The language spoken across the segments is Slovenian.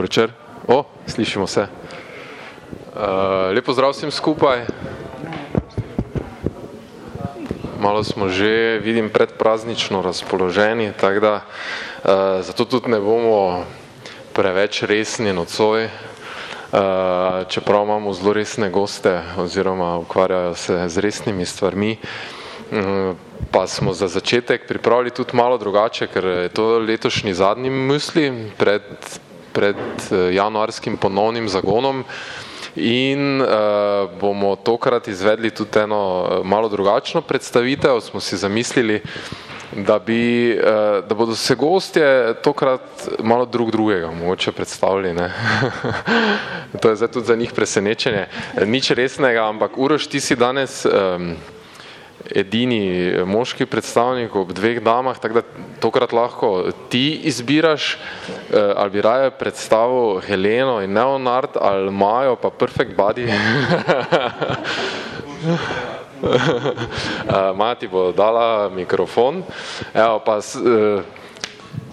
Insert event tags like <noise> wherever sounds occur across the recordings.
Večer. O, slišimo se. Uh, lepo zdrav vsem skupaj. Malo smo že, vidim, predpraznično razpoloženi, tako da uh, zato tudi ne bomo preveč resni nocoj, uh, čeprav imamo zelo resne goste oziroma ukvarjajo se z resnimi stvarmi. Uh, pa smo za začetek pripravili tudi malo drugače, ker je to letošnji zadnji misli pred, pred januarskim ponovnim zagonom. In uh, bomo tokrat izvedli tudi eno malo drugačno predstavitev. Smo si zamislili, da, bi, uh, da bodo se gostje tokrat malo drug drugega mogoče predstavili. <laughs> to je zdaj tudi za njih presenečenje. Nič resnega, ampak Uroš, ti si danes. Um, edini moški predstavnik ob dveh damah, tako da tokrat lahko ti izbiraš, eh, ali bi raje predstavil Heleno in Neonard, ali Majo pa Perfect Body. <laughs> Eh, Maja ti bo dala mikrofon, evo pa eh,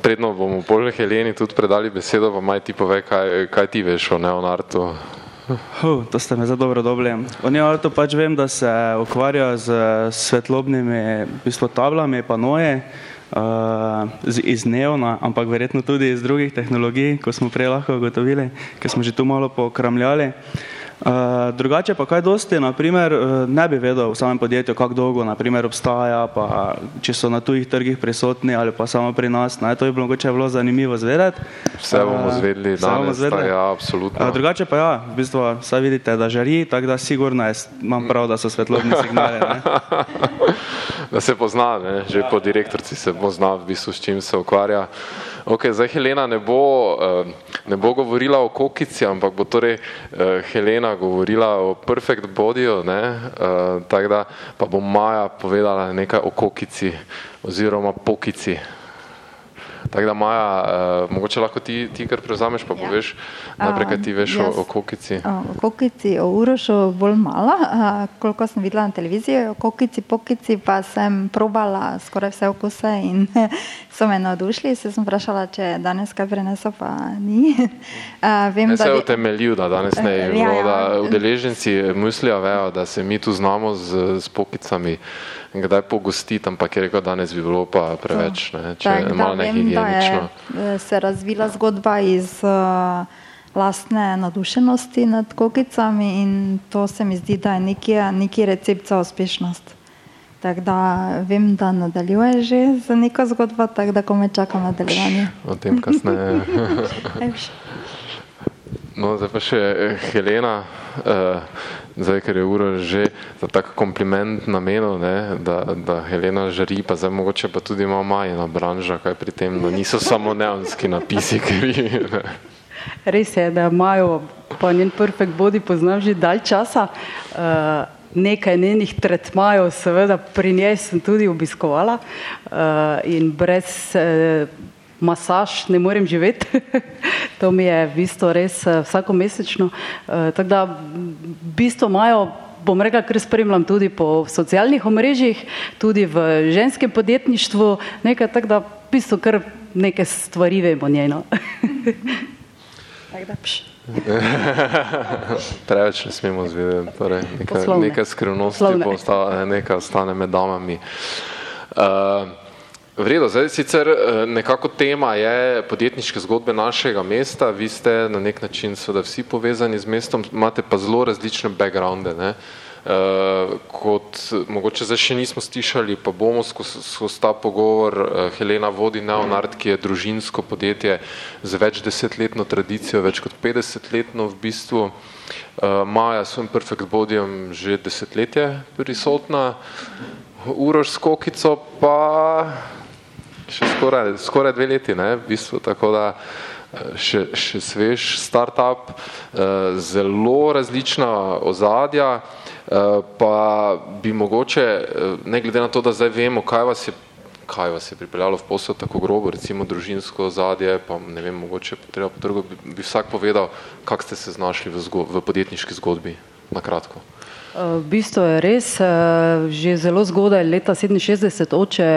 predno bomo pol Heleni tudi predali besedo, pa Maj ti pove, kaj, kaj ti veš o Neonardu. Uh, to ste me za dobro dobili. Oni avto pač vem, da se ukvarjajo z svetlobnimi bistvo, tablami, panoje uh, iz neona, ampak verjetno tudi iz drugih tehnologij, ko smo prej lahko ugotovili, ker smo že tu malo pokramljali. Uh, Uh, drugače pa kaj dosti, naprimer, uh, ne bi vedel v samem podjetju, kako dolgo naprimer, obstaja, pa če so na tujih trgih prisotni ali pa samo pri nas. Ne, to bi bilo mogoče bilo zanimivo zvedeti. Vse bomo uh, zvedeli, da bomo zvedeli. Ja, absolutno. Uh, drugače pa ja, v bistvu saj vidite, da žari, tako da sigurno je, imam prav, da so svetlobni signali. <laughs> da se pozna, ne? že po direktorci se pozna, v bistvu, s čim se ukvarja. Ok, zdaj Helena ne bo, uh, ne bo govorila o kokici, ampak bo torej uh, Helena govorila o perfect bodyju, uh, tako da pa bo Maja povedala nekaj o kokici oziroma pokici. Tako da, Maja, uh, mogoče lahko ti, ti kar prevzameš, pa poveš ja. najprej, kaj ti veš jaz, o, o kokici. O kokici, o urošu bolj malo, uh, koliko sem videla na televiziji, o kokici, pokici pa sem probala skoraj vse okuse in <laughs> so me navdušili. Se sem vprašala, če danes kaj preneso, pa ni. <laughs> Uh, vem, ne se je utemeljil, da danes ne je bilo, ja, ja. da udeleženci mislijo, vejo, da se mi tu znamo z, z pokicami kdaj pogostiti, ampak je rekel, da danes bi bilo pa preveč, ne, če je malo nehigienično. Eh, se je razvila zgodba iz uh, lastne nadušenosti nad kokicami in to se mi zdi, da je neki, neki recept za uspešnost. Tako da vem, da nadaljuje že za neko zgodbo, tako da ko me čakam nadaljevanje. O tem kasneje. <laughs> no, zdaj pa še eh, Helena. Uh, zdaj, ker je ura že za tak kompliment namenil, ne, da, da Helena žari, pa zdaj mogoče pa tudi ima majena branža, kaj pri tem, da niso samo neonski napisi krivi. Ne. Res je, da imajo pa njen perfect body poznam že dalj časa. Uh, nekaj njenih tretmajev, seveda pri njej sem tudi obiskovala uh, in brez uh, masaž ne morem živeti. <laughs> to mi je v bistvu res uh, vsakomesečno. Uh, tako da v bistvu imajo, bom rekla, ker spremljam tudi po socialnih omrežjih, tudi v ženskem podjetništvu, nekaj tako da v bistvu kar neke stvari vemo njeno. <laughs> <laughs> Preveč ne smemo zvedeti, torej neka, neka skrivnost ostane, neka ostane med damami. Uh, Vredo, zdaj sicer eh, nekako tema je podjetniške zgodbe našega mesta, vi ste na nek način seveda vsi povezani z mestom, imate pa zelo različne backgrounde, ne. Uh, kot mogoče zdaj še nismo stišali, pa bomo skozi, skozi ta pogovor, uh, Helena vodi Neonard, ki je družinsko podjetje z več desetletno tradicijo, več kot 50 letno v bistvu. Uh, Maja s svojim Perfect Bodyjem že desetletje prisotna, Uroš s Kokico pa še skoraj, skoraj dve leti, ne, v bistvu, tako da eh, še, še svež startup, eh, zelo različna ozadja, eh, pa bi mogoče, ne glede na to, da zdaj vemo, kaj vas je kaj vas je pripeljalo v posel tako grobo, recimo družinsko zadje, pa ne vem, mogoče treba potrgo, bi, bi vsak povedal, kak ste se znašli v, zgo, v podjetniški zgodbi, na kratko. V bistvu je res, že zelo zgodaj, leta 67, oče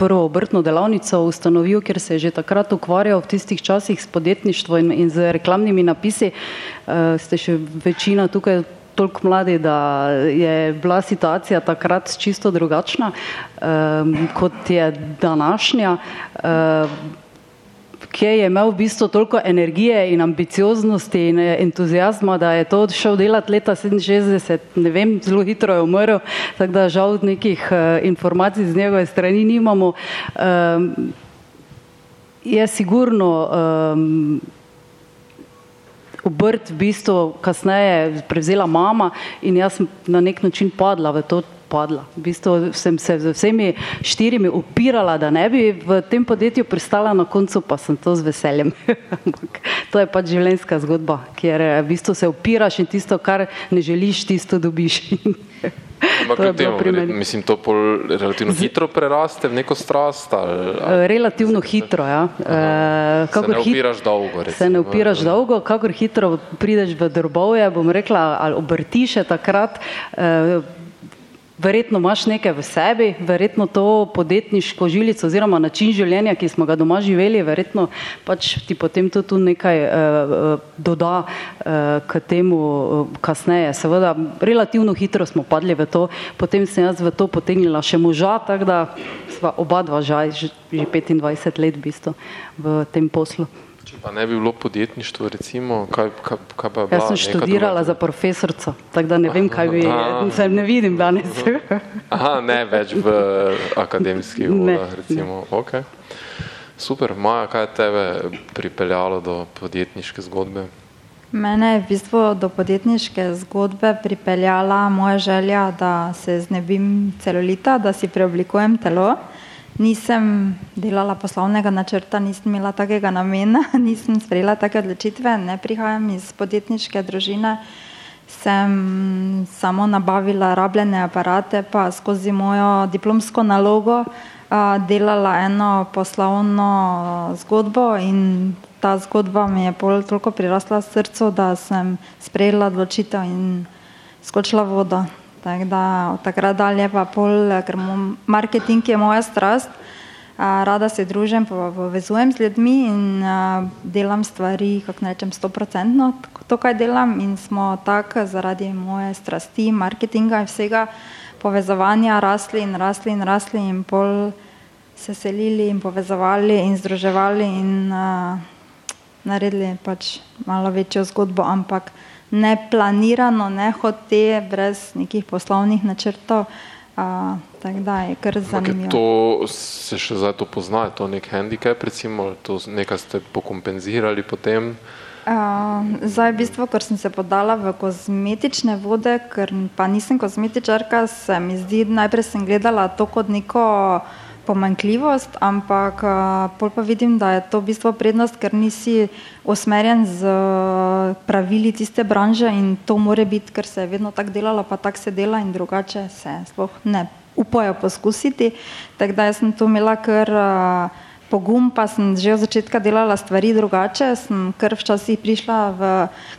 prvo obrtno delavnico ustanovil, ker se je že takrat ukvarjal v tistih časih s podjetništvom in, in z reklamnimi napisi. Uh, ste še večina tukaj toliko mladi, da je bila situacija takrat čisto drugačna, um, kot je današnja. Uh, Kje je imel v bistvu toliko energije in ambicioznosti in entuzijazma, da je to šel delati leta 67, ne vem, zelo hitro je umrl, tako da žal nekih uh, informacij z njegove strani nimamo. Um, je sigurno um, obrt v bistvu kasneje prevzela mama in jaz sem na nek način padla v to. Padla. V bistvu sem se z vsemi štirimi upirala, da ne bi v tem podjetju pristala, na koncu pa sem to z veseljem. <laughs> to je pač življenjska zgodba, kjer v bistvu se upiraš in tisto, kar ne želiš, tisto dobiš. <laughs> Ampak kljub temu, mislim, to pol relativno hitro preraste v neko strast? Ali, ali? Relativno hitro, ja. E, se ne upiraš hit, dolgo, recimo. Se ne upiraš dolgo, kakor hitro prideš v drbovje, bom rekla, ali obrtiše takrat. E, verjetno imaš nekaj v sebi, verjetno to podjetniško žilico oziroma način življenja, ki smo ga doma živeli, verjetno pač ti potem to tu nekaj uh, doda uh, k temu uh, kasneje. Seveda, relativno hitro smo padli v to, potem sem jaz v to potegnila še moža, tako da sva oba dva žaj, že 25 let v bistvu v tem poslu. Če pa ne bi bilo podjetništvo, recimo, kaj, kaj, kaj pa je bilo? Jaz sem študirala za profesorca, tako da ne vem, kaj bi, se ne vidim danes. Aha, ne več v akademskih vodah, recimo. Okay. Super, Maja, kaj je tebe pripeljalo do podjetniške zgodbe? Mene je v bistvu do podjetniške zgodbe pripeljala moja želja, da se znebim celulita, da si preoblikujem telo nisem delala poslovnega načrta, nisem imela takega namena, <laughs> nisem sprejela take odločitve, ne prihajam iz podjetniške družine, sem samo nabavila rabljene aparate, pa skozi mojo diplomsko nalogo delala eno poslovno zgodbo in ta zgodba mi je pol toliko prirasla srcu, da sem sprejela odločitev in skočila vodo. Tako da od takrat dalje pa pol, ker marketing je moja strast, rada se družim, povezujem z ljudmi in delam stvari, kako nečem, stoprocentno. To, kaj delam in smo tako zaradi moje strasti, marketinga in vsega povezovanja rasli in rasli in rasli in pol se selili in povezovali in združevali in a, naredili pač malo večjo zgodbo, ampak neplanirano, ne hote, brez nekih poslovnih načrtov. Uh, tako da je kar zanimivo. To se še zdaj to pozna, je to nek handicap, recimo, to nekaj ste pokompenzirali potem? Uh, zdaj, v bistvu, ker sem se podala v kozmetične vode, ker pa nisem kozmetičarka, se mi zdi, najprej sem gledala to kot neko uh, pomankljivost, ampak pol pa vidim, da je to v bistvu prednost, ker nisi usmerjen z pravili tiste branže in to more biti, ker se je vedno tako delalo, pa tako se dela in drugače se sploh ne upajo poskusiti. Tako da jaz sem to imela kar uh, pogum, pa sem že od začetka delala stvari drugače, sem kar včasih prišla v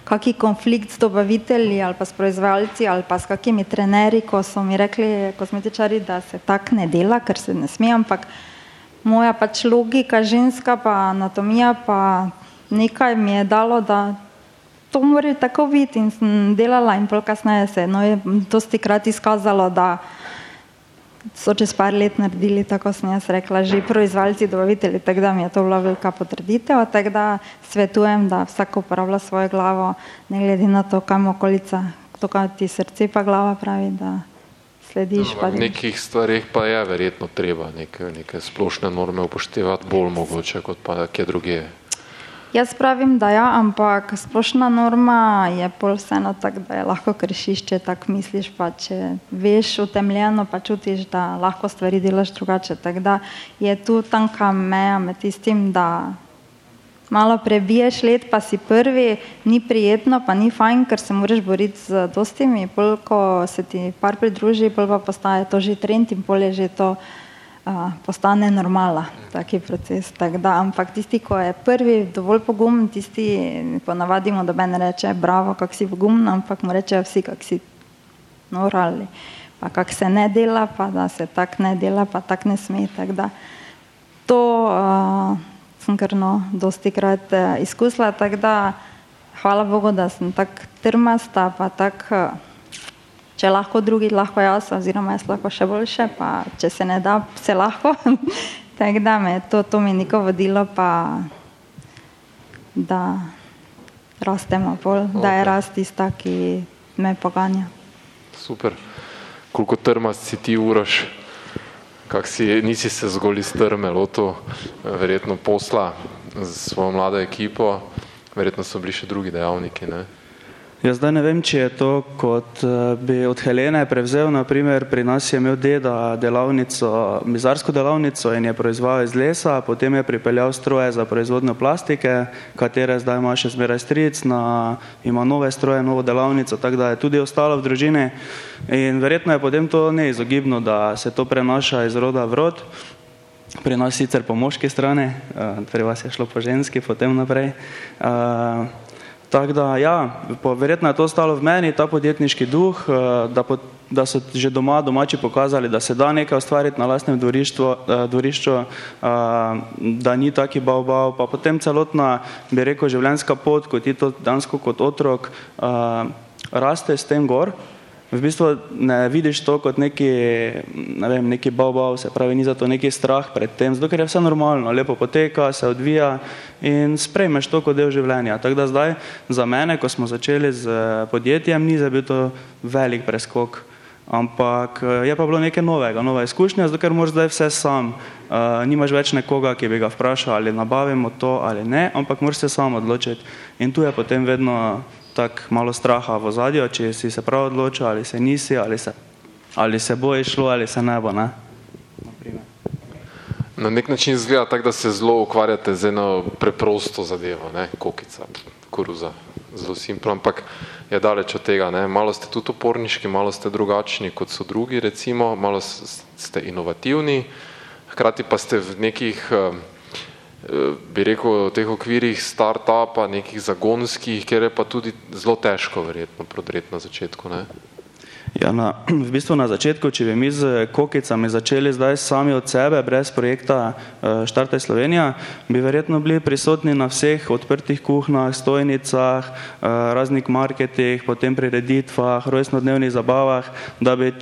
kaki konflikt s dobavitelji ali pa s proizvajalci ali pa s kakimi trenerji, ko so mi rekli kozmetičari, da se tak ne dela, ker se ne sme, ampak moja pač logika ženska pa anatomija pa nekaj mi je dalo, da to mora tako biti in sem delala in pol kasneje se no, je dosti krat izkazalo, da so čez par let naredili, tako sem jaz rekla, že proizvajalci, dobavitelji, tako da mi je to bila velika potrditev, tako da svetujem, da vsak uporablja svojo glavo, ne glede na to, kam okolica, to, kaj ti srce pa glava pravi, da slediš. No, v nekih stvarih pa je verjetno treba neke, neke splošne norme upoštevati bolj mogoče, kot pa kje druge. Jaz pravim, da ja, ampak splošna norma je pol vseeno tako, da je lahko kršiš, če tako misliš, pa če veš utemljeno, pa čutiš, da lahko stvari delaš drugače. Tako da je tu tanka meja med tistim, da malo prebiješ let, pa si prvi, ni prijetno, pa ni fajn, ker se moraš boriti z dostimi, pol ko se ti par pridruži, pol pa postaje to že trend in pol je že to postane normala, taki proces. Tak da, ampak tisti, ko je prvi dovolj pogumen, tisti ponavadi mu doben reče, bravo, kak si pogumen, ampak mu rečejo vsi, kak si norali. Pa kak se ne dela, pa da se tak ne dela, pa tak ne sme. Tak da, to uh, sem krno dosti krat uh, izkusila, tako da hvala Bogu, da sem tako trmasta, pa tako, če lahko drugi, lahko jaz, oziroma jaz lahko še boljše, pa če se ne da, se lahko. <laughs> tako da me to, to mi niko vodilo, pa da rastemo bolj, okay. da je rast tista, ki me poganja. Super. Koliko trmast si ti uraš? Kak si, nisi se zgolj iztrmel, loto, verjetno posla z svojo mlado ekipo, verjetno so bili še drugi dejavniki. Ne? Jaz zdaj ne vem, če je to, kot eh, bi od Helene prevzel, naprimer pri nas je imel deda delavnico, mizarsko delavnico in je proizvajal iz lesa, potem je pripeljal stroje za proizvodnjo plastike, katere zdaj ima še zmeraj stric, na, ima nove stroje, novo delavnico, tako da je tudi ostalo v družini in verjetno je potem to neizogibno, da se to prenaša iz roda v rod. Pri nas sicer po moški strani, eh, pri vas je šlo po ženski, potem naprej. Tako da, ja, verjetno je to ostalo v meni, ta podjetniški duh, eh, da, po, da so že doma domači pokazali, da se da nekaj ustvariti na lastnem dvorišču, eh, dvorišču eh, da ni taki bav bav, pa potem celotna, bi rekel, življenjska pot, kot ti to dansko kot otrok, raste s tem gor v bistvu ne vidiš to kot neki, ne vem, neki bav-bav, se pravi, ni za to neki strah pred tem, zato ker je vse normalno, lepo poteka, se odvija in sprejmeš to kot del življenja. Tako da zdaj za mene, ko smo začeli z podjetjem, ni za bil to velik preskok, ampak je pa bilo nekaj novega, nova izkušnja, zato ker moraš zdaj vse sam, uh, nimaš več nekoga, ki bi ga vprašal, ali nabavimo to ali ne, ampak moraš se sam odločiti in tu je potem vedno tako malo straha v zadju, če si se prav odločil ali se nisi, ali se, ali se bo išlo ali se ne bo. Ne? Na nek način izgleda tako, da se zelo ukvarjate z eno preprosto zadevo, ne? kokica, koruza, zelo simplo, ampak je daleč od tega. Ne? Malo ste tudi oporniški, malo ste drugačni kot so drugi, recimo, malo ste inovativni, hkrati pa ste v nekih uh, bi rekel, v teh okvirih start-upa, nekih zagonskih, kjer je pa tudi zelo težko verjetno prodreti na začetku. Ne? Ja, na, v bistvu na začetku, če bi mi z kokicami začeli zdaj sami od sebe, brez projekta eh, Štartaj Slovenija, bi verjetno bili prisotni na vseh odprtih kuhnah, stojnicah, eh, raznih marketih, potem prireditvah, rojstnodnevnih zabavah, da bi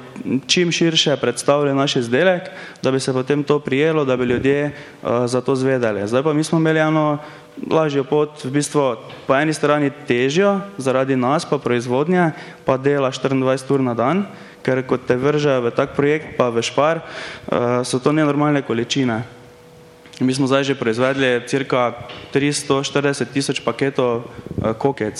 čim širše predstavili naš izdelek, da bi se potem to prijelo, da bi ljudje uh, za to zvedeli. Zdaj pa mi smo imeli eno lažjo pot, v bistvu po eni strani težjo, zaradi nas pa proizvodnja, pa dela 24 ur na dan, ker kot te vrže v tak projekt, pa v špar, uh, so to nenormalne količine. Mi smo zdaj že proizvedli cirka 340 tisoč paketov uh, kokec.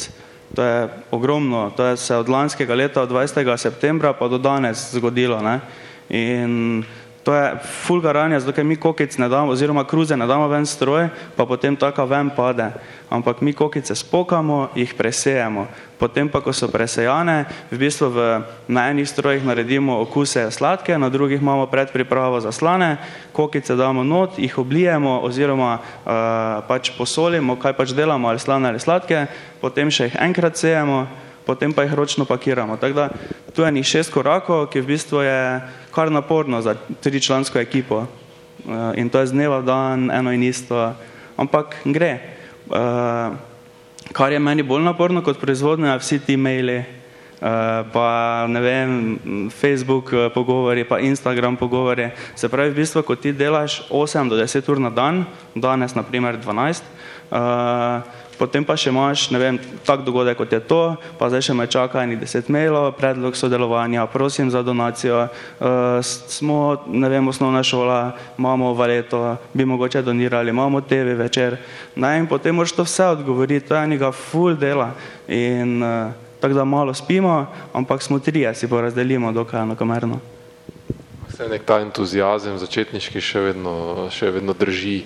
To je ogromno, to je se od lanskega leta, od 20. septembra pa do danes zgodilo. Ne? In To je full garanja, zato ker mi kokic ne damo, oziroma kruze ne damo ven stroje, pa potem taka ven pade. Ampak mi kokice spokamo, jih presejemo. Potem pa, ko so presejane, v bistvu v, na enih strojih naredimo okuse sladke, na drugih imamo predpripravo za slane, kokice damo not, jih oblijemo oziroma uh, pač posolimo, kaj pač delamo, ali slane ali sladke, potem še jih enkrat sejemo, potem pa jih ročno pakiramo. Tako da tu je njih šest korakov, ki v bistvu je kar naporno za tričlansko ekipo. Eh, in to je z dneva v dan eno in isto, ampak gre. Eh, kar je meni bolj naporno kot proizvodnja, vsi ti maili, eh, pa ne vem, Facebook pogovori, pa Instagram pogovori. Se pravi, v bistvu, ko ti delaš 8 do 10 ur na dan, danes naprimer 12, potem pa še imaš, ne vem, tak dogodek, kot je to, pa zdaj še me čaka enih deset mailov, predlog sodelovanja, prosim za donacijo, uh, smo, ne vem, osnovna šola, imamo valeto, bi mogoče donirali, imamo TV večer, ne, in potem moraš to vse odgovoriti, to je enega full dela in uh, tako da malo spimo, ampak smo trije, si porazdelimo dokaj enakomerno. Vse nek ta entuzijazem začetniški še vedno, še vedno drži.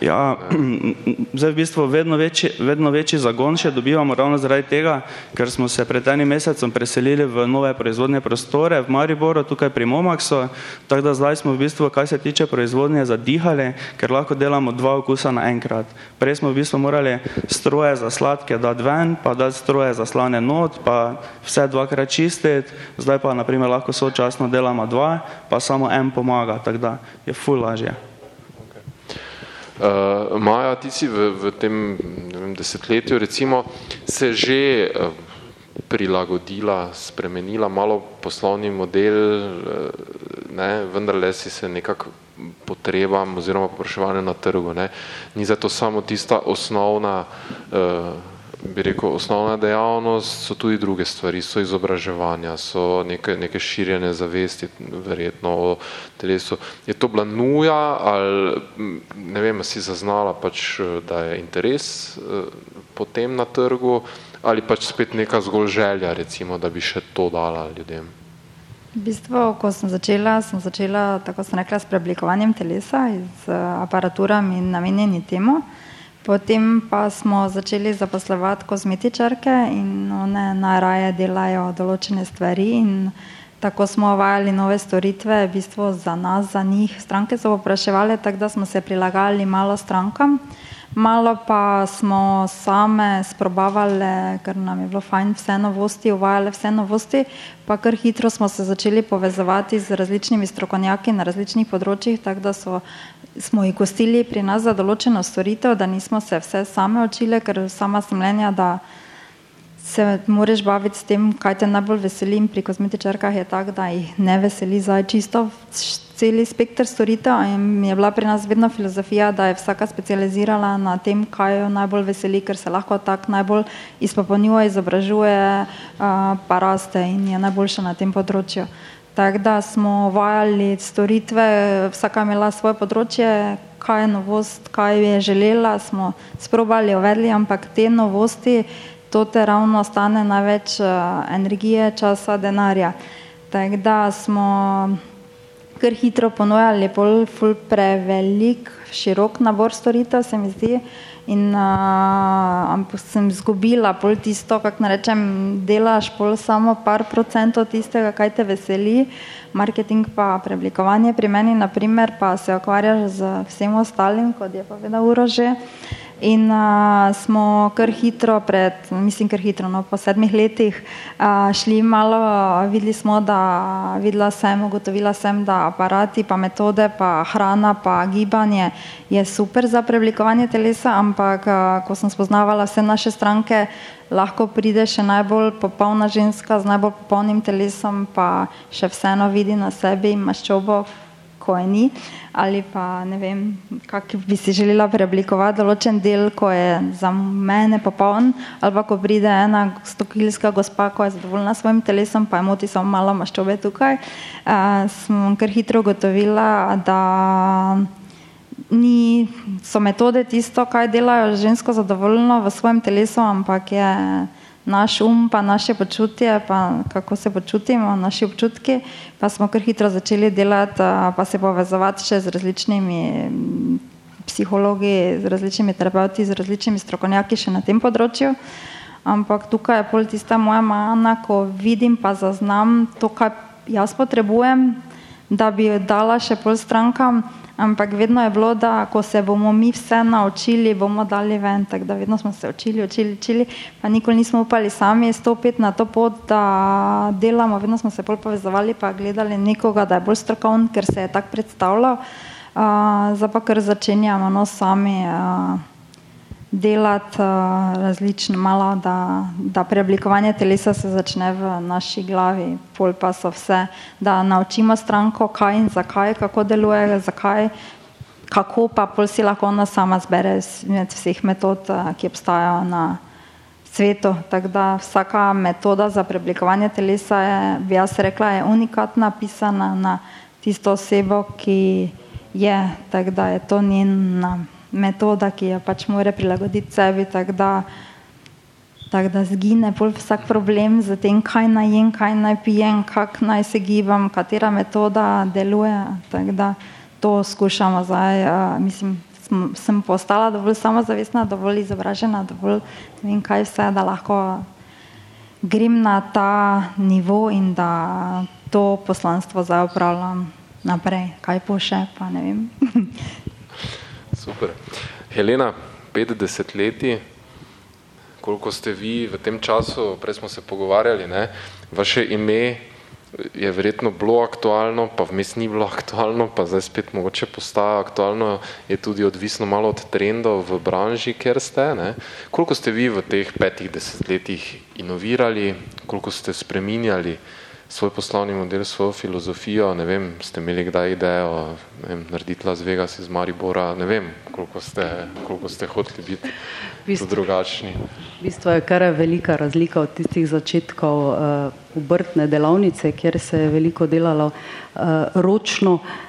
Ja, <clears throat> zdaj v bistvu vedno večji, vedno večji zagon še dobivamo ravno zaradi tega, ker smo se pred enim mesecem preselili v nove proizvodne prostore v Mariboru, tukaj pri Momaksu, tako da zdaj smo v bistvu, kaj se tiče proizvodnje, zadihali, ker lahko delamo dva okusa naenkrat. Prej smo v bistvu morali stroje za sladke dati ven, pa dati stroje za slane not, pa vse dvakrat čistiti, zdaj pa naprimer lahko sočasno delamo dva, pa samo en pomaga, tako da je ful lažje. Uh, Maja, ti si v, v tem vem, desetletju recimo se že uh, prilagodila, spremenila malo poslovni model, uh, ne, vendar le si se nekako potrebam oziroma popraševanje na trgu. Ne. Ni zato samo tista osnovna uh, bi rekel, osnovna dejavnost, so tudi druge stvari, so izobraževanja, so neke, neke širjene zavesti, verjetno o telesu. Je to bila nuja ali ne vem, si zaznala pač, da je interes eh, potem na trgu ali pač spet neka zgolj želja, recimo, da bi še to dala ljudem? V bistvu, ko sem začela, sem začela, tako sem rekla, s preoblikovanjem telesa z aparaturami namenjeni temu. Potem pa smo začeli zaposlovati kozmetičarke in one najraje delajo določene stvari in tako smo uvajali nove storitve, v bistvu za nas, za njih. Stranke so popraševali, tako da smo se prilagali malo strankam. Malo pa smo same sprobavali, ker nam je bilo fajn vse novosti, uvajali vse novosti, pa kar hitro smo se začeli povezovati z različnimi strokovnjaki na različnih področjih, tako da so, smo jih gostili pri nas za določeno storitev, da nismo se vse same učili, ker sama sem mnenja, da se moraš baviti s tem, kaj te najbolj veseli pri kozmetičarkah je tak, da jih ne veseli zdaj čisto celi spektr storitev in je bila pri nas vedno filozofija, da je vsaka specializirala na tem, kaj jo najbolj veseli, ker se lahko tak najbolj izpopolnjuje, izobražuje, pa raste in je najboljša na tem področju. Tako da smo vajali storitve, vsaka imela svoje področje, kaj je novost, kaj je želela, smo sprobali, uvedli, ampak te novosti, to te ravno stane največ energije, časa, denarja. Tako da smo kar hitro ponujali bolj ful prevelik, širok nabor storitev, se mi zdi. In uh, sem izgubila pol tisto, kako narečem, delaš pol samo par procentov tistega, kaj te veseli, marketing pa preoblikovanje pri meni, naprimer, pa se ukvarjaš z vsem ostalim, kot je povedal Urože. Uh, In uh, smo kar hitro, pred, mislim, kar hitro, no, po sedmih letih, uh, šli malo, videli smo, da videla sem, ugotovila sem, da aparati, pa metode, pa hrana, pa gibanje je super za preoblikovanje telesa, ampak uh, ko sem spoznavala vse naše stranke, lahko pride še najbolj popolna ženska z najbolj popolnim telesom, pa še vseeno vidi na sebi maščobo, je ni. Ali pa ne vem, kako bi si želela preoblikovati določen del, ko je za mene popoln, ali pa ko pride ena stokilska gospa, ko je zadovoljna s svojim telesom, pa je moti samo malo maščobe tukaj. Uh, sem kar hitro ugotovila, da ni, so metode tisto, kaj delajo žensko zadovoljno v svojem telesu, ampak je naš um, pa naše počutje, pa kako se počutimo, naši občutki, pa smo kar hitro začeli delati, pa se povezovati še z različnimi mm, psihologi, z različnimi terapeuti, z različnimi strokovnjaki še na tem področju. Ampak tukaj je pol tista moja mana, ko vidim pa zaznam to, kaj jaz potrebujem, da bi dala še pol strankam, ampak vedno je bilo, da ko se bomo mi vse naučili, bomo dali ven, tako da vedno smo se učili, učili, učili, pa nikoli nismo upali sami stopiti na to pot, da delamo, vedno smo se bolj povezovali, pa gledali nekoga, da je bolj strokovn, ker se je tak predstavljal, uh, zdaj pa kar začenjamo no, sami. Uh, delati uh, različno, malo, da, da preoblikovanje telesa se začne v naši glavi, pol pa so vse, da naučimo stranko, kaj in zakaj, kako deluje, zakaj, kako pa pol si lahko ona sama zbere med vseh metod, uh, ki obstajajo na svetu. Tako da vsaka metoda za preoblikovanje telesa je, bi jaz rekla, je unikatna, pisana na tisto osebo, ki je, tako da je to njena metoda, ki jo pač mora prilagoditi sebi, tako da, tak da zgine vsak problem z tem, kaj naj jem, kaj naj pijem, kako naj se gibam, katera metoda deluje. Tako da to skušamo zdaj. Uh, mislim, sem postala dovolj samozavestna, dovolj izobražena, dovolj ne vem kaj vse, da lahko grem na ta nivo in da to poslanstvo zdaj upravljam naprej. Kaj po še, pa ne vem. <laughs> Super. Helena, 50 leti, koliko ste vi v tem času, prej smo se pogovarjali, ne? vaše ime je verjetno bilo aktualno, pa vmes ni bilo aktualno, pa zdaj spet mogoče postaja aktualno, je tudi odvisno malo od trendov v branži, kjer ste. Ne? Koliko ste vi v teh petih desetletjih inovirali, koliko ste spreminjali svoj poslovni model, svojo filozofijo, ne vem, ste imeli kdaj idejo, ne vem, narediti Las Vegas iz Maribora, ne vem, koliko ste, koliko ste hoteli biti bistvu, drugačni. V bistvu je kar velika razlika od tistih začetkov uh, obrtne delavnice, kjer se je veliko delalo uh, ročno, Uh,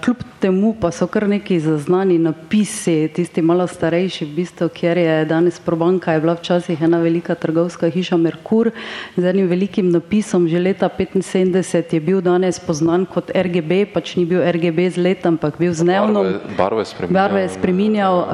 kljub temu pa so kar neki zaznani napisi, tisti malo starejši, v bistvu, kjer je danes Probanka, je bila včasih ena velika trgovska hiša Merkur z enim velikim napisom, že leta 75 je bil danes poznan kot RGB, pač ni bil RGB z letom, ampak bil z dnevno. Barve je spreminjal. Barve je spreminjal uh,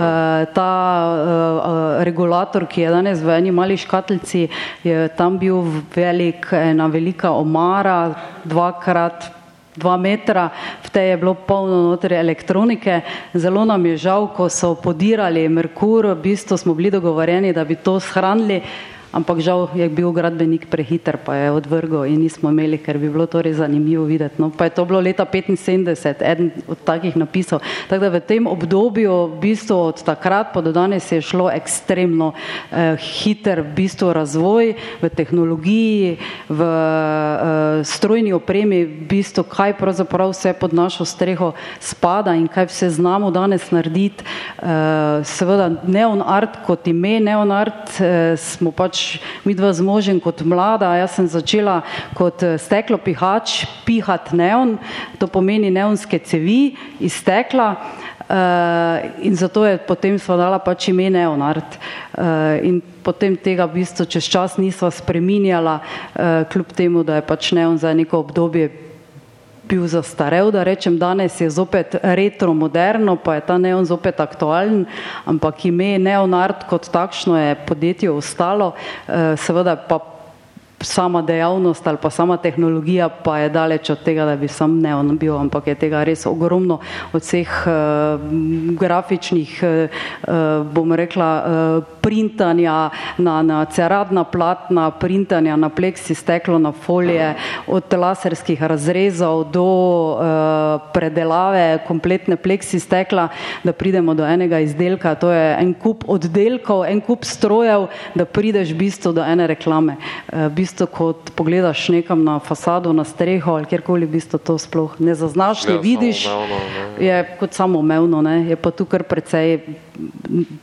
ta uh, regulator, ki je danes v eni mali škatlici, je tam bil velik, ena velika omara, dvakrat dva metra, v tej je bilo polno noter elektronike. Zelo nam je žal, ko so podirali Merkur, v bistvu smo bili dogovorjeni, da bi to shranili ampak žal je bil gradbenik prehiter, pa je odvrgel in nismo imeli, ker bi bilo to res zanimivo videti. No, pa je to bilo leta 75, eden od takih napisov. Tako da v tem obdobju, v bistvu od takrat pa do danes je šlo ekstremno eh, hiter v bistvu razvoj v tehnologiji, v eh, strojni opremi, v bistvu kaj pravzaprav vse pod našo streho spada in kaj vse znamo danes narediti. Eh, seveda neon art kot ime, neon art eh, smo pač pač mi dva z možem kot mlada, jaz sem začela kot eh, steklo pihač pihat neon, to pomeni neonske cevi iz stekla uh, in zato je potem sva dala pač ime neonart. Uh, in potem tega v bistvu čez čas nisva spreminjala, uh, kljub temu, da je pač neon za neko obdobje bil zastarel, da rečem, danes je zopet retro moderno, pa je ta neon zopet aktualen, ampak ime neonart kot takšno je podjetje ostalo, eh, seveda pa sama dejavnost ali pa sama tehnologija pa je daleč od tega, da bi sam neon bil, ampak je tega res ogromno od vseh uh, grafičnih, uh, bom rekla, uh, printanja na, na ceradna platna, printanja na pleksi steklo, na folije, od laserskih razrezov do uh, predelave kompletne pleksi stekla, da pridemo do enega izdelka, to je en kup oddelkov, en kup strojev, da prideš v bistvu do ene reklame. Uh, bistvu, kot pogledaš nekam na fasado, na streho ali kjerkoli, v bistvu to sploh ne zaznaš, ne ja, vidiš, ne. je kot samoumevno, je pa tu kar precej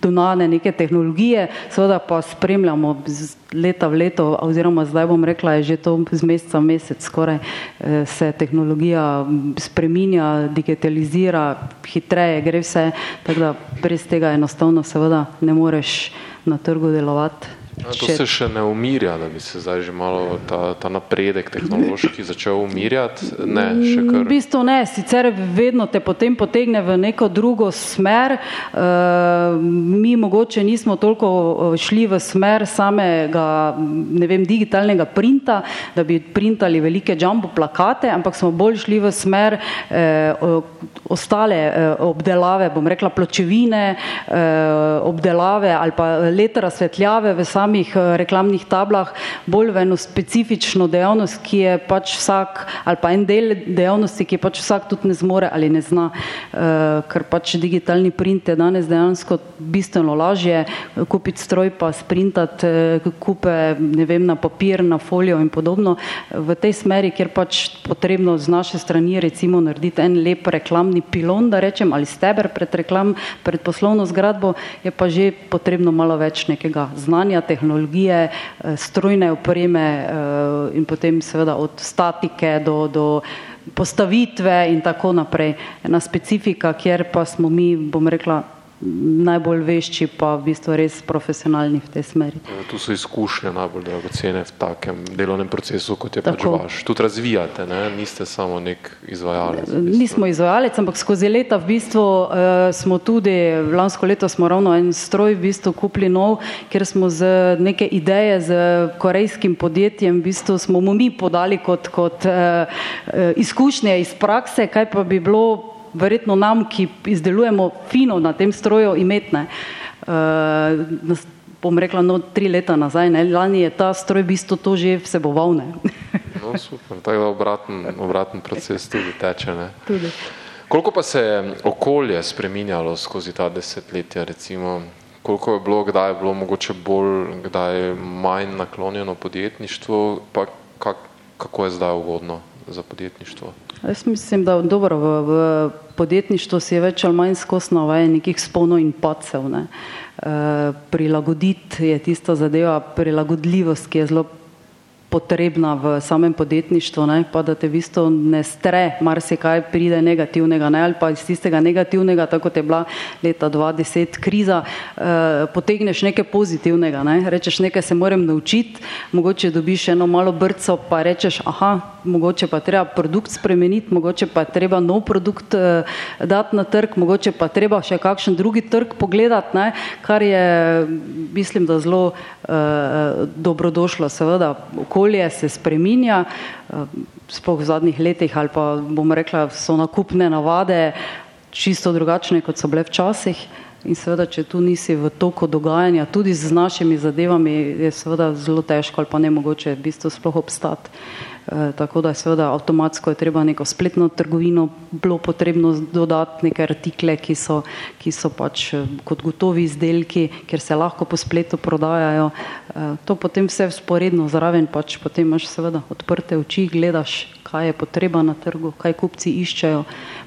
donane neke tehnologije, seveda pa spremljamo z leta v leto, oziroma zdaj bom rekla, je že to z meseca v mesec skoraj eh, se tehnologija spreminja, digitalizira, hitreje gre vse, tako da brez tega enostavno seveda ne moreš na trgu delovati. A to se še ne umirja, da bi se zdaj že malo ta, ta napredek tehnološki začel umirjati? Ne, še kar. V bistvu ne, sicer vedno te potem potegne v neko drugo smer. Uh, mi mogoče nismo toliko eh, šli v smer samega, ne vem, digitalnega printa, da bi printali velike jumbo plakate, ampak smo bolj šli v smer uh, ostale uh, obdelave, bom rekla pločevine, uh, obdelave ali pa leta razsvetljave v samem samih eh, reklamnih tablah bolj v eno specifično dejavnost, ki je pač vsak, ali pa en del dejavnosti, ki pač vsak tudi ne zmore ali ne zna, uh, ker pač digitalni print je danes dejansko bistveno lažje kupiti stroj pa sprintati kupe, ne vem, na papir, na folijo in podobno. V tej smeri, kjer pač potrebno z naše strani recimo narediti en lep reklamni pilon, da rečem, ali steber pred reklam, pred poslovno zgradbo, je pa že potrebno malo več nekega znanja, tehnologije, eh, strojne opreme eh, in potem seveda od statike do, do postavitve in tako naprej. Ena specifika, kjer pa smo mi, bom rekla, najbolj vešči, pa v bistvu res profesionalni v tej smeri. Ja, tu so izkušnje najbolj dragocene v takem delovnem procesu, kot je pač Tako. pač vaš. Tu razvijate, ne? niste samo nek izvajalec. V bistvu. Nismo izvajalec, ampak skozi leta v bistvu uh, smo tudi, lansko leto smo ravno en stroj v bistvu kupili nov, ker smo z neke ideje z korejskim podjetjem v bistvu smo mu mi podali kot, kot uh, izkušnje iz prakse, kaj pa bi bilo verjetno nam, ki izdelujemo fino na tem stroju, imetne. Uh, bom rekla, no, tri leta nazaj, ne, lani je ta stroj v bistvu to že vseboval. <laughs> No, super, tako da obraten, obraten proces tudi teče. Ne? Tudi. Koliko pa se je okolje spreminjalo skozi ta desetletja, recimo, koliko je bilo, kdaj je bilo mogoče bolj, kdaj je manj naklonjeno podjetništvu, pa kak, kako je zdaj ugodno za podjetništvo? Jaz mislim, da dobro, v, v podjetništvu si je več ali manj skosno vaje nekih spolno in pacev. Ne. E, prilagoditi je tista zadeva, prilagodljivost, ki je zelo potrebna v samem podjetništvu, ne, pa da te v bistvu ne stre, marsikaj pride negativnega, ne, ali pa iz tistega negativnega, tako kot je bila leta 2010 kriza, eh, potegneš nekaj pozitivnega, ne, rečeš nekaj se moram naučiti, mogoče dobiš eno malo brco, pa rečeš, aha, mogoče pa treba produkt spremeniti, mogoče pa treba nov produkt eh, dati na trg, mogoče pa treba še kakšen drugi trg pogledati, ne, kar je, mislim, da zelo eh, dobrodošlo, seveda, okolje se spreminja, eh, sploh v zadnjih letih ali pa bom rekla, so nakupne navade čisto drugačne, kot so bile včasih. In seveda, če tu nisi v toku dogajanja, tudi z našimi zadevami, je seveda zelo težko ali pa ne mogoče v bistvu sploh obstati. Eh, tako da je seveda avtomatsko je treba neko spletno trgovino bilo potrebno dodati neke artikle, ki so, ki so pač eh, kot gotovi izdelki, ker se lahko po spletu prodajajo. Eh, to potem vse sporedno zraven, pač potem imaš seveda odprte oči, gledaš, kaj je potreba na trgu, kaj kupci iščejo,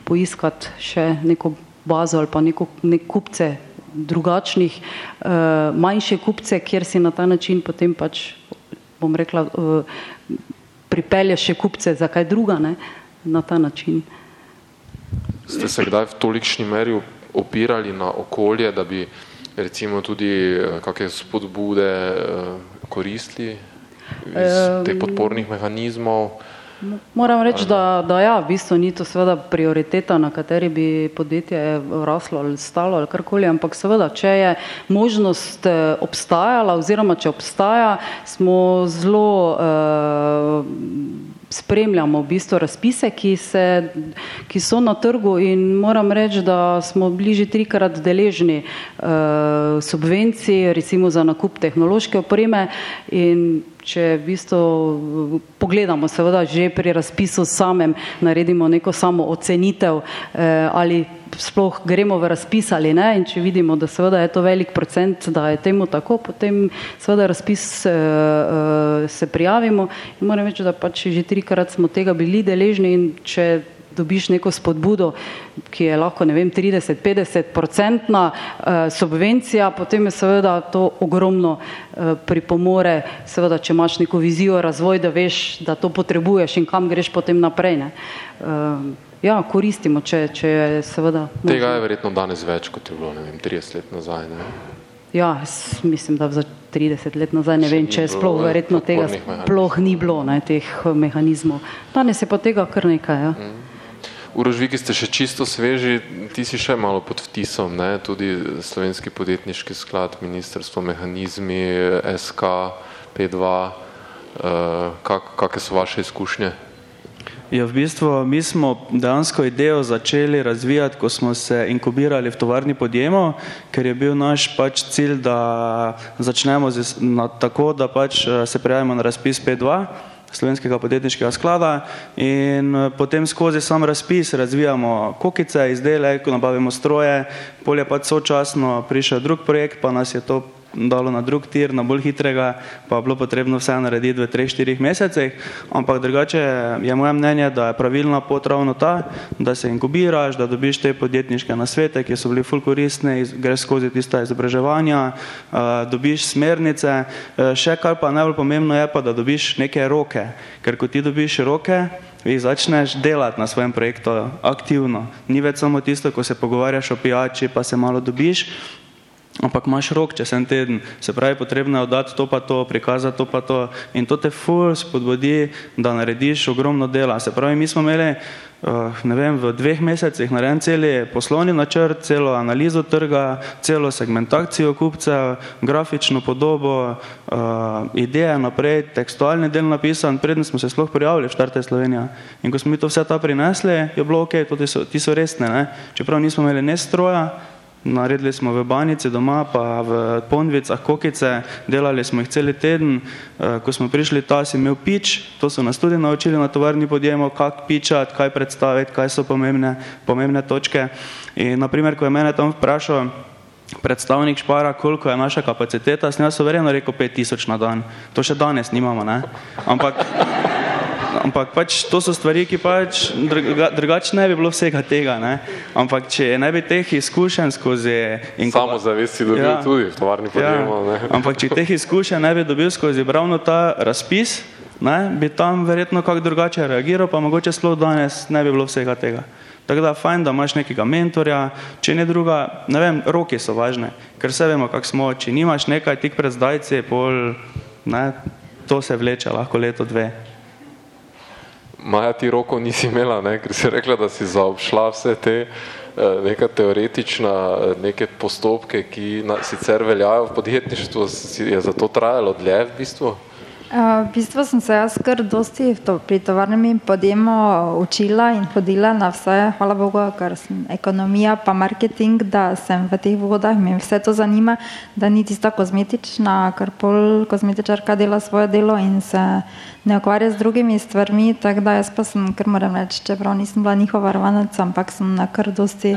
poiskati še neko bazo ali pa neko, nek kupce drugačnih, manjše kupce, kjer si na ta način potem pač, bom rekla, pripelje še kupce za kaj druga ne, na ta način. Ste se kdaj v tolikšni meri opirali na okolje, da bi recimo tudi eh, kakšne spodbude eh, koristili iz teh podpornih mehanizmov? Moram reči, da, da ja, v bistvu ni to seveda prioriteta, na kateri bi podjetje raslo ali stalo ali karkoli, ampak seveda, če je možnost eh, obstajala oziroma če obstaja, smo zelo uh, spremljamo v bistvu razpise, ki, se, ki so na trgu in moram reči, da smo bili že trikrat deležni uh, subvencij, recimo za nakup tehnološke opreme in če v bistvu pogledamo seveda že pri razpisu samem, naredimo neko samo ocenitev eh, ali sploh gremo v razpis ali ne in če vidimo, da seveda je to velik procent, da je temu tako, potem seveda razpis eh, eh, se prijavimo. In moram reči, da pač že trikrat smo tega bili deležni in če dobiš neko spodbudo, ki je lahko, ne vem, 30-50 procentna uh, subvencija, potem je seveda to ogromno uh, pripomore, seveda, če imaš neko vizijo razvoj, da veš, da to potrebuješ in kam greš potem naprej. Ne. Uh, ja, koristimo, če, če je seveda. Možno. Tega je verjetno danes več, kot je bilo, ne vem, 30 let nazaj. Ne. Ja, mislim, da za 30 let nazaj ne vem, če je sploh verjetno tega sploh ni bilo, ne, teh mehanizmov. Danes je pa tega kar nekaj, ja. Mm. Urožviki ste še čisto sveži, ti si še malo pod vtisom, ne? tudi Slovenski podjetniški sklad, ministrstvo, mehanizmi, SK, P2, uh, kak, kakve so vaše izkušnje? Ja, v bistvu mi smo dejansko idejo začeli razvijati, ko smo se inkubirali v tovarni podjemo, ker je bil naš pač cilj, da začnemo z, na, tako, da pač eh, se prijavimo na razpis P2, slovenskega podjetniškega sklada in eh, potem skozi sam razpis razvijamo kokice, izdelek, nabavimo stroje, polje pa sočasno prišel drug projekt, pa nas je to dalo na drug tir, na bolj hitrega, pa je bilo potrebno vse narediti v 3-4 mesecih, ampak drugače je moje mnenje, da je pravilna pot ravno ta, da se inkubiraš, da dobiš te podjetniške nasvete, ki so bili ful koristni, greš skozi tista izobraževanja, dobiš smernice, še kar pa najbolj pomembno je pa, da dobiš neke roke, ker ko ti dobiš roke, Vi začneš delati na svojem projektu aktivno. Ni več samo tisto, ko se pogovarjaš o pijači, pa se malo dobiš, ampak imaš rok čez en teden, se pravi, potrebno je oddati to pa to, prikazati to pa to in to te ful spodbudi, da narediš ogromno dela. Se pravi, mi smo imeli, uh, ne vem, v dveh mesecih narejen celi poslovni načrt, celo analizo trga, celo segmentacijo kupca, grafično podobo, uh, ideje naprej, tekstualni del napisan, predtem smo se sploh prijavili v Štarte Slovenija. In ko smo mi to vse ta prinesli, je bilo ok, to ti so, ti so resne, ne? čeprav nismo imeli ne stroja, Naredili smo v Banici doma, pa v Ponvicah kokice, delali smo jih cel teden. Eh, ko smo prišli ta, si imel pič, to so nas tudi naučili na tovarni podjemo, kak pičati, kaj predstaviti, kaj so pomembne, pomembne točke. In naprimer, ko je mene tam vprašal predstavnik Špara, koliko je naša kapaciteta, sem jaz verjetno rekel 5000 na dan. To še danes nimamo, ne? Ampak ampak pač to so stvari, ki pač drugače ne bi bilo vsega tega. Ne? Ampak če ne bi teh izkušenj skozi. Samo zavesti dobil ja, tudi v tovarni podjemo. Ja, <laughs> ampak če teh izkušenj ne bi dobil skozi ravno ta razpis, ne, bi tam verjetno kako drugače reagiral, pa mogoče sploh danes ne bi bilo vsega tega. Tako da fajn, da imaš nekega mentorja, če ne druga, ne vem, roke so važne, ker vse vemo, kak smo, če nimaš nekaj tik pred zdajci, pol, ne, to se vleče lahko leto, dve. Maja, ti roko nisi imela, ne? ker si rekla, da si zaobšla vse te eh, neka teoretična eh, neke postopke, ki na, sicer veljajo v podjetništvu, je zato trajalo dlje v bistvu? V bistvu sem se jaz kar dosti to, pri tovarnem podjemu učila in hodila na vse, hvala Bogu, ker sem ekonomija pa marketing, da sem v teh vodah, me vse to zanima, da ni tista kozmetična, ker pol kozmetičarka dela svoje delo in se ne ukvarja z drugimi stvarmi, tako da jaz pa sem, ker moram reči, čeprav nisem bila njihova rvanac, ampak sem na kar dosti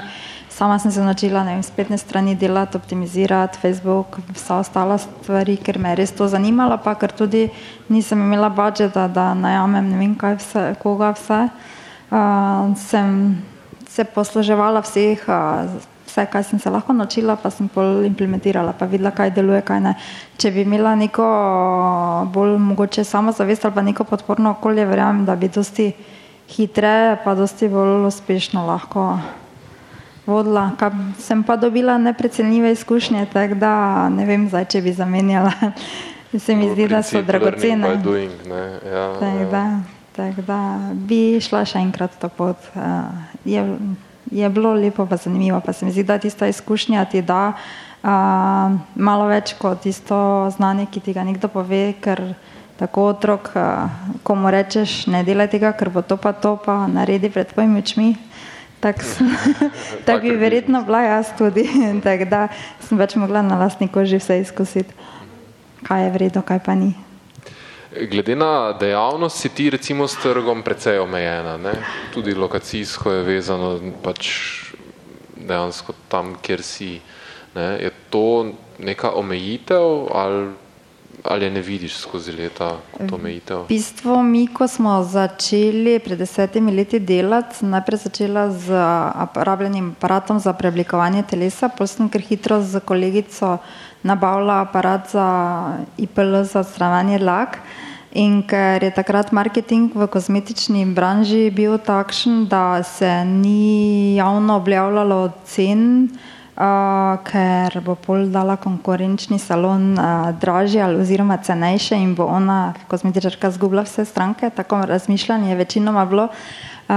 Sama sem se naučila na spletne strani delati, optimizirati Facebook, vsa ostala stvari, ker me je res to zanimalo, pa ker tudi nisem imela budžeta, da najamem ne vem kaj vse, koga vse. Uh, sem se posluževala vseh, uh, vse, kaj sem se lahko naučila, pa sem pol implementirala, pa videla, kaj deluje, kaj ne. Če bi imela neko bolj mogoče samozavest ali pa neko podporno okolje, verjamem, da bi dosti hitreje, pa dosti bolj uspešno lahko vodila. Sem pa dobila neprecenljive izkušnje, tako da ne vem, zdaj, če bi zamenjala. <laughs> Se mi zdi, da so dragocene. Ja, tako ja. da, tak da bi šla še enkrat to pot. Uh, je, je bilo lepo, pa zanimivo, pa se mi zdi, da tista izkušnja ti da uh, malo več kot tisto znanje, ki ti ga nekdo pove, ker tako otrok, uh, ko mu rečeš, ne delaj tega, ker bo to pa to, pa naredi pred tvojimi očmi. Tako <laughs> tak bi verjetno bila jaz tudi, <laughs> tako da sem več mogla na lastni koži vse izkusiti, kaj je vredno, kaj pa ni. Glede na dejavnost si ti recimo s trgom precej omejena, ne? tudi lokacijsko je vezano pač dejansko tam, kjer si. Ne? Je to neka omejitev ali ali ne vidiš skozi leta kot omejitev? V bistvu mi, ko smo začeli pred desetimi leti delati, najprej začela z rabljenim aparatom za preoblikovanje telesa, potem kar hitro z kolegico nabavila aparat za IPL za zdravanje lak. In ker je takrat marketing v kozmetični branži bil takšen, da se ni javno objavljalo cen, Uh, ker bo pol dala konkurenčni salon uh, dražji ali oziroma cenejše in bo ona, kozmetičarka, zgubila vse stranke. Tako razmišljanje je večinoma bilo. Uh,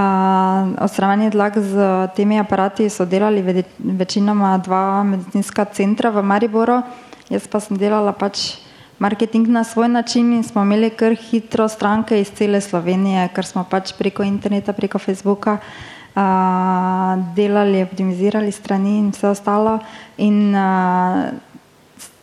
Ostravanje dlak z temi aparati so delali večinoma dva medicinska centra v Mariboru. Jaz pa sem delala pač marketing na svoj način in smo imeli kar hitro stranke iz cele Slovenije, ker smo pač preko interneta, preko Facebooka uh, delali, optimizirali strani in vse ostalo. In uh,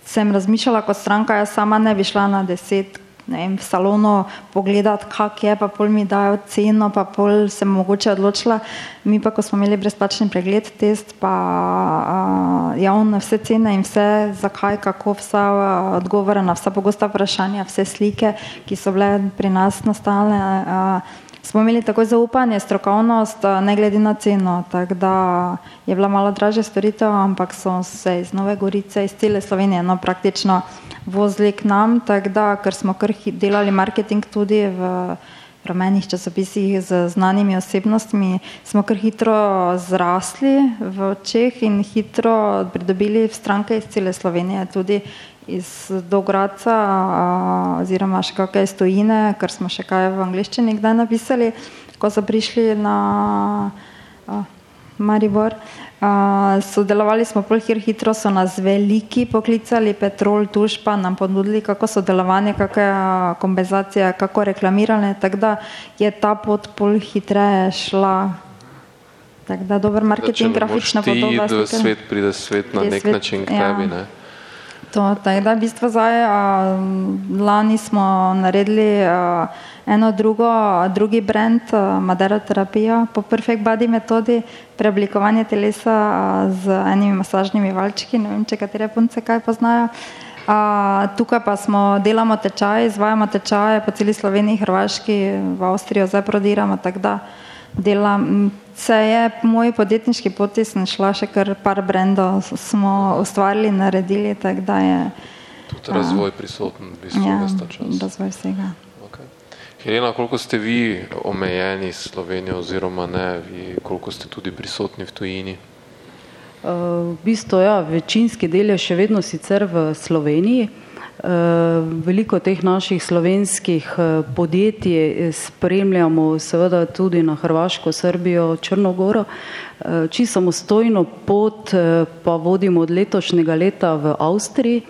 sem razmišljala kot stranka, jaz sama ne bi šla na deset vem, v salonu pogledati, kak je, pa pol mi dajo ceno, pa pol sem mogoče odločila. Mi pa, ko smo imeli brezplačni pregled, test, pa uh, javno vse cene in vse, zakaj, kako, vsa uh, odgovore na vsa pogosta vprašanja, vse slike, ki so bile pri nas nastale. Uh, smo imeli tako zaupanje, strokovnost, eh, ne glede na ceno. Tako da je bila malo dražja storitev, ampak so se iz Nove Gorice, iz cele Slovenije, no, praktično vozili k nam, tako da, ker smo kar delali marketing tudi v rumenih časopisih z znanimi osebnostmi, smo kar hitro zrasli v očeh in hitro pridobili stranke iz cele Slovenije, tudi iz Dogradca oziroma še kakšne stojine, ker smo še kaj v angliščini kdaj napisali, ko so prišli na Maribor. Sodelovali smo pol hir hitro, so nas veliki poklicali, Petrol, Tuš pa nam ponudili kako sodelovanje, kakšne kompenzacije, kako reklamiranje, tako da je ta pot pol hitreje šla Tako da dober marketing, grafična podoba. Ti v svet pride svet na nek svet, način k ja. tebi, ne? To, tako da v bistvu zdaj, a, lani smo naredili a, eno drugo, drugi brand, maderoterapija po Perfect Body metodi, preoblikovanje telesa a, z enimi masažnimi valčki, ne vem, če katere punce kaj poznajo. A, tukaj pa smo, delamo tečaje, izvajamo tečaje po celi Sloveniji, Hrvaški, v Avstrijo zdaj prodiramo, tako da delam. Se je po moji podjetniški poti šla še kar par brendov, smo ustvarili, naredili, tako da je. Tudi razvoj prisoten, v bistvu, ja, čas. razvoj vsega. Okay. Helena, koliko ste vi omejeni s Slovenijo oziroma ne, vi, koliko ste tudi prisotni v tujini? V bistvu, ja, večinski del je še vedno sicer v Sloveniji. Veliko teh naših slovenskih eh, podjetij spremljamo seveda tudi na Hrvaško, Srbijo, Črnogoro. Eh, čisto samostojno pot eh, pa vodimo od letošnjega leta v Avstriji.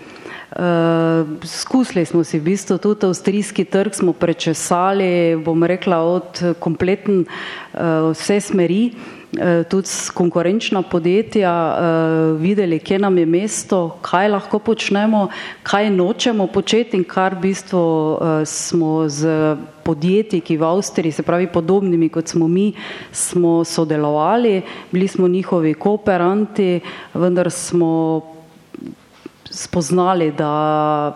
Skusili smo si v bistvu tudi avstrijski trg, smo prečesali, bom rekla, od kompletn vse smeri. Eh, tudi konkurenčna podjetja eh, videli, kje nam je mesto, kaj lahko počnemo, kaj nočemo početi in kar v bistvu eh, smo z podjetji, ki v Avstriji, se pravi podobnimi kot smo mi, smo sodelovali, bili smo njihovi kooperanti, vendar smo spoznali, da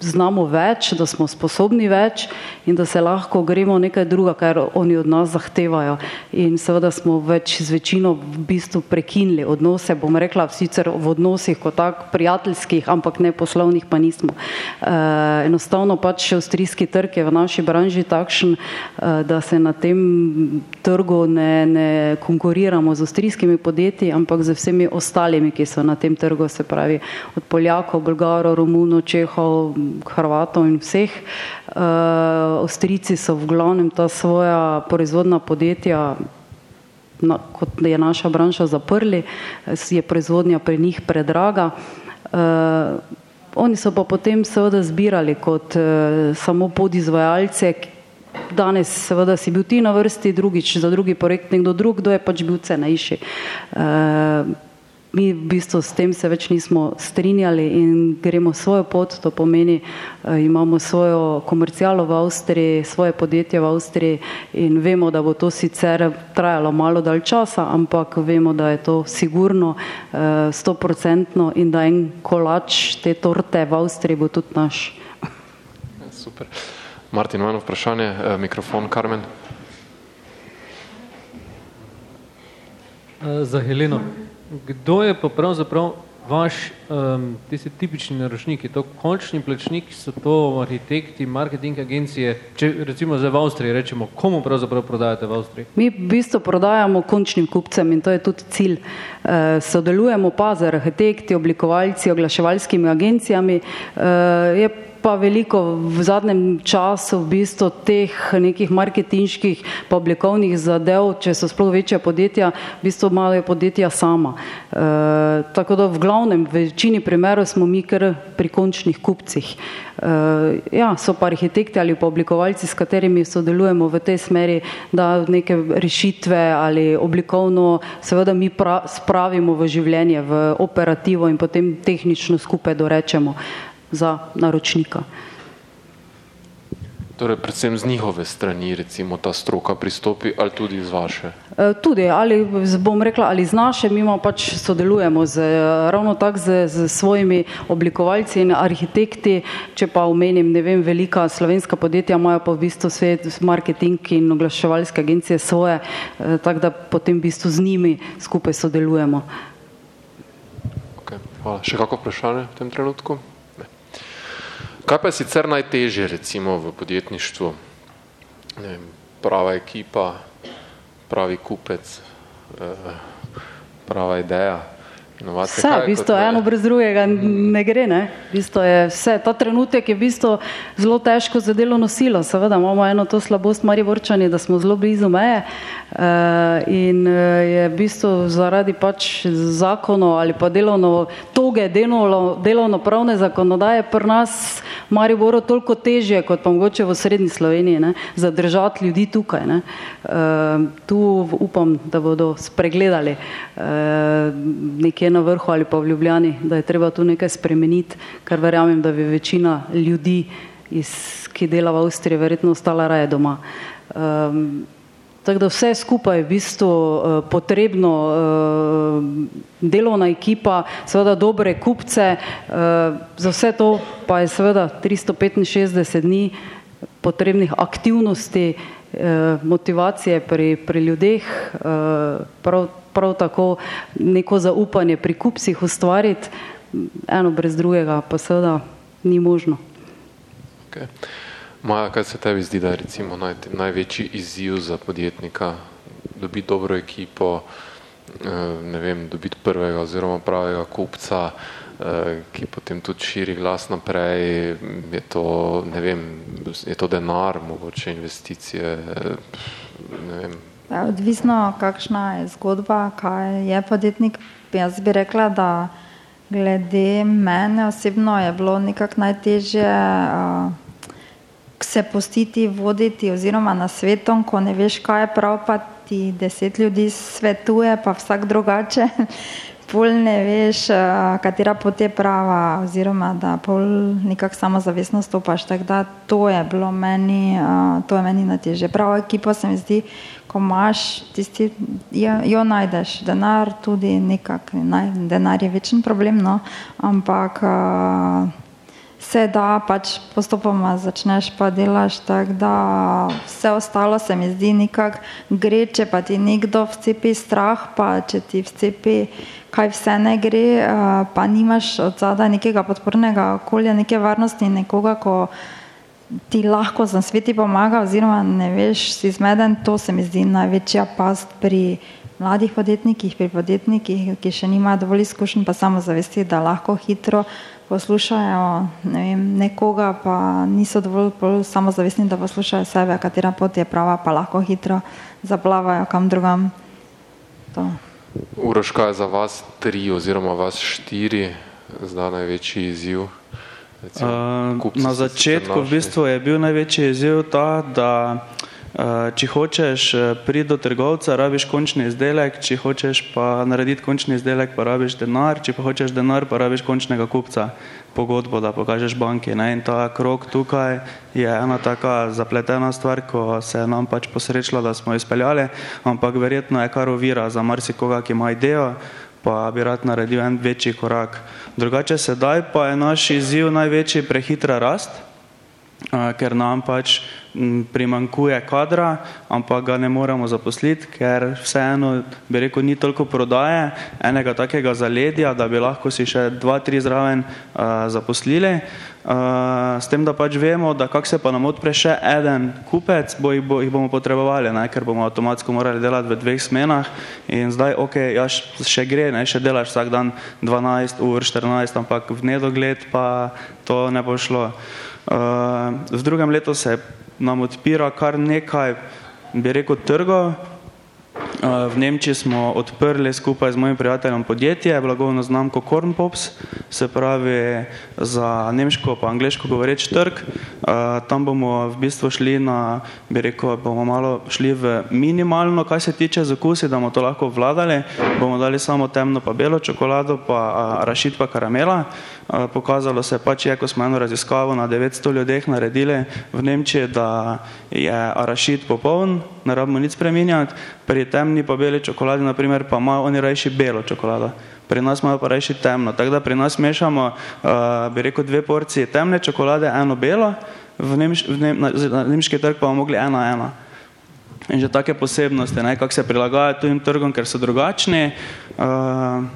znamo več, da smo sposobni več in da se lahko gremo nekaj druga, kar oni od nas zahtevajo. In seveda smo več z večino v bistvu prekinili odnose, bom rekla, sicer v odnosih kot tak prijateljskih, ampak ne poslovnih pa nismo. E, enostavno pač avstrijski trg je v naši branži takšen, e, da se na tem trgu ne, ne konkuriramo z avstrijskimi podjetji, ampak z vsemi ostalimi, ki so na tem trgu, se pravi od Poljakov, Bolgarov, Romunov, Čehov, Hrvatov in vseh. Uh, Avstrijci so v glavnem ta svoja proizvodna podjetja, na, kot je naša branža, zaprli, je proizvodnja pri njih predraga. Uh, oni so pa potem seveda zbirali kot uh, samo podizvajalce, danes seveda si bil ti na vrsti, drugič za drugi projekt nekdo drug, kdo je pač bil cenejši. Uh, mi v bistvu s tem se več nismo strinjali in gremo svojo pot, to pomeni, uh, imamo svojo komercijalo v Avstriji, svoje podjetje v Avstriji in vemo, da bo to sicer trajalo malo dalj časa, ampak vemo, da je to sigurno eh, stoprocentno in da en kolač te torte v Avstriji bo tudi naš. <laughs> Super. Martin, imamo vprašanje, uh, mikrofon Karmen. Za Heleno. Kdo je pa pravzaprav vaš, um, tisti tipični naročniki, to končni plačnik, so to arhitekti, marketing agencije, če recimo zdaj v Avstriji rečemo, komu pravzaprav prodajate v Avstriji? Mi v bistvu prodajamo končnim kupcem in to je tudi cilj. Uh, sodelujemo pa z arhitekti, oblikovalci, oglaševalskimi agencijami. Je pa veliko v zadnjem času v bistvu teh nekih marketinških pa oblikovnih zadev, če so sploh večja podjetja, v bistvu imajo podjetja sama. E, tako da v glavnem, v večini primerov smo mi kar pri končnih kupcih. E, ja, so pa arhitekti ali pa oblikovalci, s katerimi sodelujemo v tej smeri, da neke rešitve ali oblikovno seveda mi pra, spravimo v življenje, v operativo in potem tehnično skupaj dorečemo za naročnika. Torej, predvsem z njihove strani, recimo, ta stroka pristopi, ali tudi z vaše? E, tudi, ali bom rekla, ali z naše, mi pač sodelujemo z, ravno tako z, z svojimi oblikovalci in arhitekti, če pa omenim, ne vem, velika slovenska podjetja imajo pa v bistvu svet marketing in oglaševalske agencije svoje, e, tako da potem v bistvu z njimi skupaj sodelujemo. Okay, hvala. Še kako vprašanje v tem trenutku? Kaj pa je sicer najtežje recimo v podjetništvu? Ne vem, prava ekipa, pravi kupec, eh, prava ideja. Vse, v bistvu, eno brez drugega ne gre. Ne? V bistvu je vse, ta trenutek je v bistvu zelo težko za delovno silo. Seveda imamo eno to slabost, Mari Vrčani, da smo zelo blizu meje. Uh, in uh, je v bistvu zaradi pač zakonov ali pa delovno, toge delovno, delovno pravne zakonodaje pri nas v Mariboru toliko težje kot pa mogoče v srednji Sloveniji, ne, zadržati ljudi tukaj. Ne. Uh, tu upam, da bodo spregledali uh, nekje na vrhu ali pa v Ljubljani, da je treba tu nekaj spremeniti, kar verjamem, da bi večina ljudi, iz, ki dela v Avstriji, verjetno ostala raje doma. Um, Tako da vse skupaj je v bistvu uh, potrebno, uh, delovna ekipa, seveda dobre kupce, uh, za vse to pa je seveda 365 dni potrebnih aktivnosti, uh, motivacije pri, pri ljudeh, uh, prav, prav tako neko zaupanje pri kupcih ustvariti, eno brez drugega pa seveda ni možno. Okay. Maja, kaj se tebi zdi, da je recimo naj, največji izziv za podjetnika, dobiti dobro ekipo, eh, ne vem, dobiti prvega oziroma pravega kupca, eh, ki potem tudi širi glas naprej, je to, ne vem, je to denar, mogoče investicije, ne vem. Ja, odvisno, kakšna je zgodba, kaj je podjetnik. Jaz bi rekla, da glede mene osebno je bilo nekako najtežje uh, se pustiti voditi oziroma na svetom, ko ne veš, kaj je prav, pa ti deset ljudi svetuje, pa vsak drugače. Pol ne veš, katera pot je prava, oziroma da pol nekako samozavestno stopaš. Tako da to je bilo meni, to je meni najtežje. Pravo ekipo se mi zdi, ko imaš tisti, jo, jo najdeš. Denar tudi nekako, denar je večen problem, no, ampak se da, pač postopoma začneš pa delaš, tako da vse ostalo se mi zdi nekako gre, če pa ti nekdo vcepi strah, pa če ti vcepi kaj vse ne gre, eh, pa nimaš od zadaj nekega podpornega okolja, neke varnosti, nekoga, ko ti lahko za sveti pomaga oziroma ne veš, si zmeden, to se mi zdi največja past pri mladih podjetnikih, pri podjetnikih, ki še nimajo dovolj izkušenj, pa samo zavesti, da lahko hitro poslušajo ne vem, nekoga, pa niso dovolj samozavestni, da poslušajo sebe, katera pot je prava, pa lahko hitro zaplavajo kam drugam. Uroška je za vas tri oziroma vas štiri, zdaj največji izziv. Recimo, uh, na začetku v bistvu je bil največji izziv ta, da Eh, če hočeš eh, priti do trgovca, rabiš končni izdelek, če hočeš pa narediti končni izdelek, pa rabiš denar, če pa hočeš denar, pa rabiš končnega kupca, pogodbo, da pokažeš banki. Ne? In ta krok tukaj je ena taka zapletena stvar, ko se je nam pač posrečilo, da smo jo izpeljali, ampak verjetno je kar ovira za marsikoga, ki ima idejo, pa bi rad naredil en večji korak. Drugače sedaj pa je naš izziv največji prehitra rast, eh, ker nam pač primankuje kadra, ampak ga ne moremo zaposliti, ker vseeno, bi rekel, ni toliko prodaje enega takega zaledja, da bi lahko si še dva, tri zraven uh, zaposlili. Uh, s tem, da pač vemo, da kak se pa nam odpre še en kupec, bo jih, bo, jih bomo potrebovali, ne? ker bomo avtomatsko morali delati v dveh smenah in zdaj, ok, ja še gre, ne? še delaš vsak dan 12 ur, 14, ampak v nedogled pa to ne bo šlo. Uh, v drugem letu se je nam odpira kar nekaj, bi rekel, trgov. V Nemčiji smo odprli skupaj z mojim prijateljem podjetje, blagovno znamko Corn Pops, se pravi za nemško pa angliško govoreč trg. Tam bomo v bistvu šli na, bi rekel, bomo malo šli v minimalno, kaj se tiče zakusi, da bomo to lahko vladali. Bomo dali samo temno pa belo čokolado, pa rašit pa karamela. Pokazalo se pač je, ko smo eno raziskavo na 900 ljudeh naredili v Nemčiji, da je arašit popoln, ne rabimo nič spreminjati, pri temni pa beli čokoladi, naprimer, pa imajo oni rajši belo čokolado, pri nas imajo pa rajši temno, tako da pri nas mešamo, uh, bi rekel, dve porcije temne čokolade, eno belo, v, nemš, v nem, na, na nemški trg pa bomo mogli ena ena. In že take posebnosti, kako se prilagajajo tujim trgom, ker so drugačni. Uh,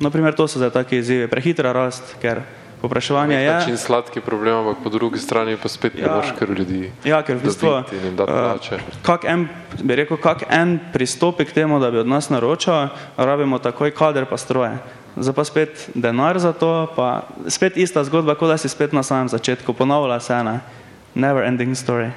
Naprimer, to so zdaj take izzive, prehitra rast, ker Popraševanje je. Način sladki problem, ampak po drugi strani pa spet ja, ne moš kar ljudi. Ja, ker v bistvu. Uh, kak en, bi rekel, kak en pristopi k temu, da bi od nas naročal, rabimo takoj kader pa stroje. Zdaj pa spet denar za to, pa spet ista zgodba, kot da si spet na samem začetku, ponavlja se ena. Never ending story.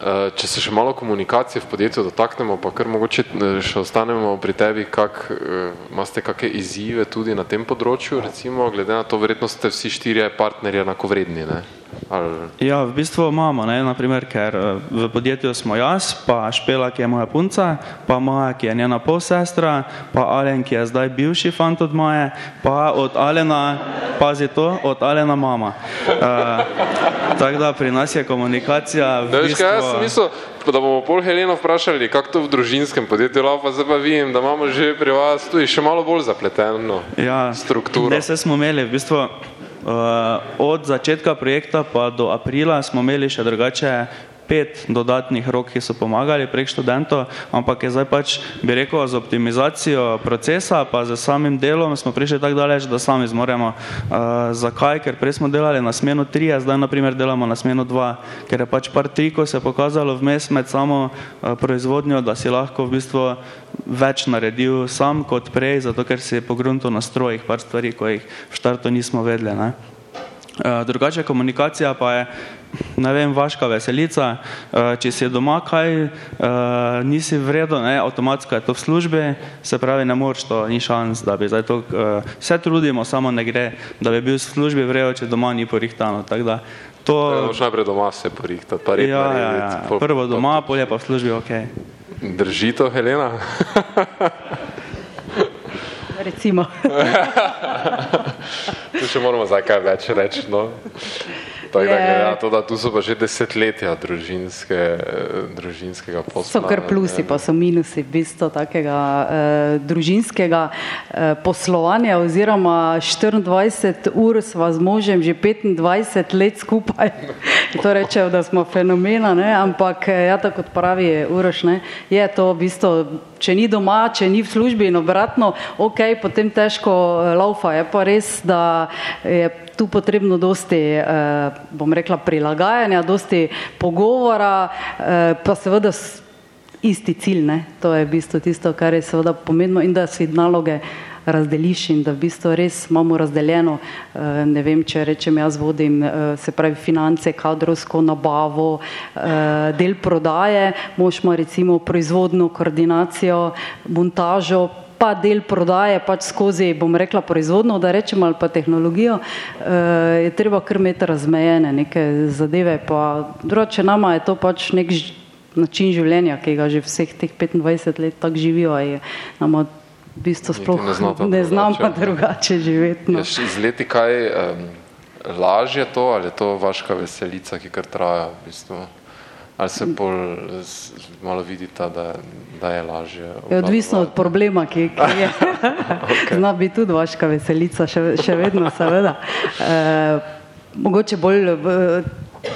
Eh, če se še malo komunikacije v podjetju dotaknemo, pa kar mogoče eh, še ostanemo pri tebi, kak, eh, imate kakšne izzive tudi na tem področju, recimo, glede na to, verjetno ste vsi štirje partnerji enakovredni, ne? Ali... Ja, v bistvu imamo, ne, naprimer, ker eh, v podjetju smo jaz, pa Špela, ki je moja punca, pa Maja, ki je njena polsestra, pa Alen, ki je zdaj bivši fant od Maje, pa od Alena, pazi to, od Alena mama. Uh, tako da pri nas je komunikacija v bistvu... Kaj, jaz sem mislil, da bomo pol Heleno vprašali, kako to v družinskem podjetju laupa, zdaj pa vidim, da imamo že pri vas tudi še malo bolj zapleteno ja, strukturo. Ne, se smo imeli, v bistvu, od začetka projekta pa do aprila smo imeli še drugače pet dodatnih rok, ki so pomagali prek študentov, ampak je zdaj pač, bi rekel, z optimizacijo procesa, pa z samim delom smo prišli tako daleč, da sami zmoremo. Uh, zakaj? Ker prej smo delali na smenu tri, a zdaj naprimer delamo na smenu dva, ker je pač par trikov se pokazalo vmes med samo uh, proizvodnjo, da si lahko v bistvu več naredil sam kot prej, zato ker si pogrunto na strojih par stvari, ko jih v štartu nismo vedeli. Uh, drugače komunikacija pa je ne vem, vaška veselica, eh, če si doma kaj, eh, nisi vredo, ne, avtomatsko je to v službi, se pravi, ne moreš to, ni šans, da bi zdaj to, eh, vse trudimo, samo ne gre, da bi bil v službi vredo, če doma ni porihtano, tako da to... Ja, moš najprej doma se porihtati, pa red, ja, ja, ja. Pol, prvo doma, polje pa v službi, ok. Drži to, Helena? <laughs> Recimo. <laughs> tu še moramo zdaj kaj več reči, no. Tako da, ja, to, da tu so pa že desetletja družinske, družinskega posla. So kar plusi, pa so minusi v bistvu takega eh, družinskega eh, poslovanja oziroma 24 ur sva z možem že 25 let skupaj. <laughs> to rečejo, da smo fenomena, ne? ampak eh, ja, tako kot pravi Uroš, ne? je to v bistvu, če ni doma, če ni v službi in obratno, ok, potem težko eh, laufa. Je pa res, da je tu potrebno dosti, eh, bom rekla, prilagajanja, dosti pogovora, eh, pa seveda isti cilj, ne? to je v bistvu tisto, kar je seveda pomembno in da si naloge razdeliš in da v bistvu res imamo razdeljeno, eh, ne vem, če rečem, jaz vodim se pravi finance, kadrovsko nabavo, del prodaje, mož ima recimo proizvodno koordinacijo, montažo, pa del prodaje pač skozi, bom rekla, proizvodno, da rečem, ali pa tehnologijo, uh, je treba kar imeti razmejene neke zadeve, pa drugače nama je to pač nek način življenja, ki ga že vseh teh 25 let tako živijo, je nama v bistvu sploh ne, zna ne znam pa drugače živeti. No. Z leti kaj um, lažje to, ali je to vaška veselica, ki kar traja v bistvu? ali se bolj malo vidita, da, da je lažje? Je odvisno od problema, ki, ki je. <laughs> okay. Zna biti tudi vaška veselica, še, še vedno, seveda. E, mogoče bolj.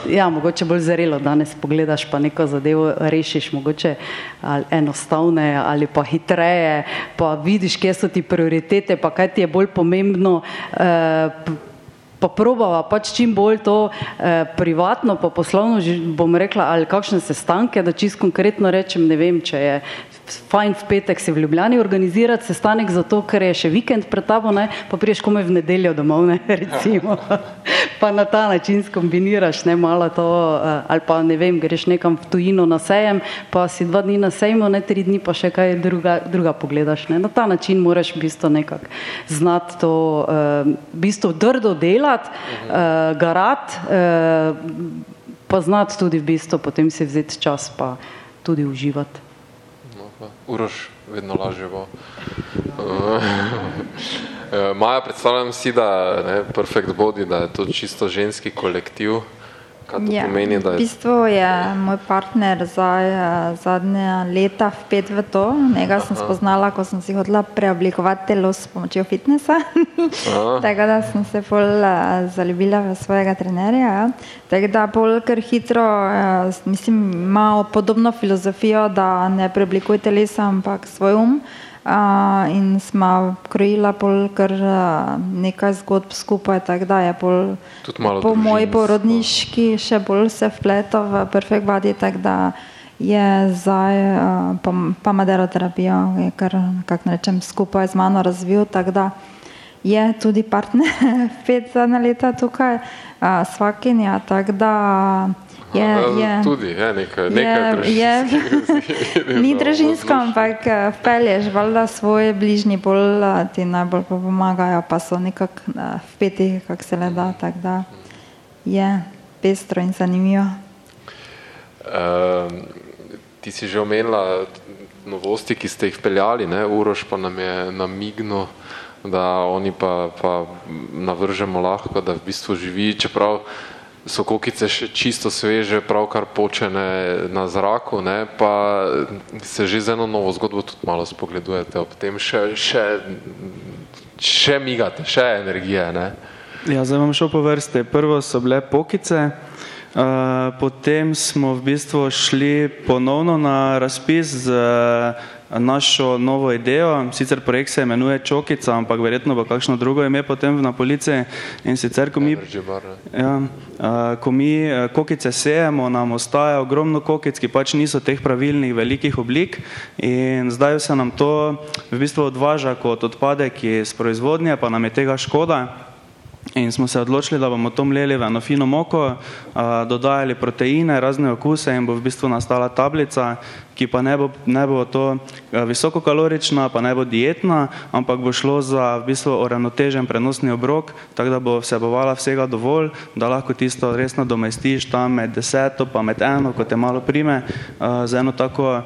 Ja, mogoče bolj zrelo danes pogledaš, pa neko zadevo rešiš, mogoče ali enostavne ali pa hitreje, pa vidiš, kje so ti prioritete, pa kaj ti je bolj pomembno. Eh, pa probava pač čim bolj to eh, privatno, pa poslovno, bom rekla, ali kakšne sestanke, da čist konkretno rečem, ne vem, če je fajn v petek si v Ljubljani organizirati sestanek zato, ker je še vikend pred tabo, ne, pa priješ kome v nedeljo domov, ne, <laughs> recimo. pa na ta način skombiniraš, ne, malo to, eh, ali pa ne vem, greš nekam v tujino na sejem, pa si dva dni na sejmu, ne, tri dni pa še kaj druga, druga pogledaš, ne. Na ta način moraš v bistvu nekako znati to, uh, v bistvu drdo delati, garati, uh, pa znati tudi v bistvu potem si vzeti čas pa tudi uživati uroš vedno lažje bo. <laughs> Eh, Maja, predstavljam si, da je Perfect Body, da je to čisto ženski kolektiv. Ja, pomeni, v bistvu je moj partner za zadnje leta vpet v to. Njega sem spoznala, ko sem si hodila preoblikovati telo s pomočjo fitnesa. <laughs> Tako da sem se bolj zaljubila v svojega trenerja. Ja. Tako da bolj kar hitro, mislim, ima podobno filozofijo, da ne preoblikuje telesa, ampak svoj um. Uh, in smo krojila pol kar uh, nekaj zgodb skupaj, tako da je pol po moji porodniški še bolj se vpleto v perfekt body, tako da je zdaj uh, pa, pa maderoterapijo, je kar, kak rečem, skupaj z mano razvil, tako da je tudi partner <laughs> pet zadnja leta tukaj, uh, svakinja, tako da Je, je, tudi je nekaj, nekaj je, je, ni družinsko, ampak vpelješ valjda svoje bližnji bolj, ti najbolj pomagajo, pa so nekako eh, vpeti, kak se le da, tako da je pestro in zanimivo. Uh, ti si že omenila novosti, ki ste jih peljali, ne? Uroš pa nam je namigno, da oni pa, pa navržemo lahko, da v bistvu živi, čeprav uh, so kokice še čisto sveže, pravkar počene na zraku, ne, pa se že z eno novo zgodbo tudi malo spogledujete ob tem, še, še, še migate, še energije. Ne. Ja, zdaj bom šel po vrste. Prvo so bile pokice, uh, potem smo v bistvu šli ponovno na razpis z uh, našo novo idejo, sicer projekt se imenuje Čokica, ampak verjetno bo kakšno drugo ime potem na polici. In sicer, ko mi, ja, ko mi kokice sejemo, nam ostaja ogromno kokic, ki pač niso teh pravilnih velikih oblik. In zdaj se nam to v bistvu odvaža kot odpadek iz proizvodnje, pa nam je tega škoda. In smo se odločili, da bomo to mleli v eno fino moko, dodajali proteine, razne okuse in bo v bistvu nastala tablica, ki pa ne bo, ne bo to visokokalorična, pa ne bo dietna, ampak bo šlo za v bistvu uravnotežen prenosni obrok, tako da bo vsebovala vsega dovolj, da lahko tisto res nadomestiš tam med deseto pa med eno, kot te malo prime, za eno tako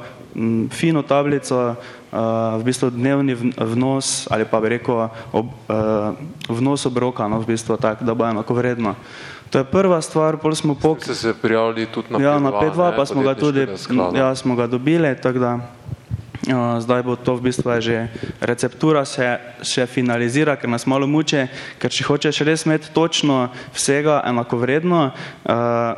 fino tablico, v bistvu dnevni vnos ali pa bi rekel ob, vnos obroka, no, v bistvu tak, da bo enako vredno. To je prva stvar, pol smo pok... Ste se prijavili tudi na P2? Ja, na P2 pa smo ga tudi, ja, smo ga dobili, tako da uh, zdaj bo to v bistvu že receptura se še finalizira, ker nas malo muče, ker če hočeš res imeti točno vsega enakovredno, uh,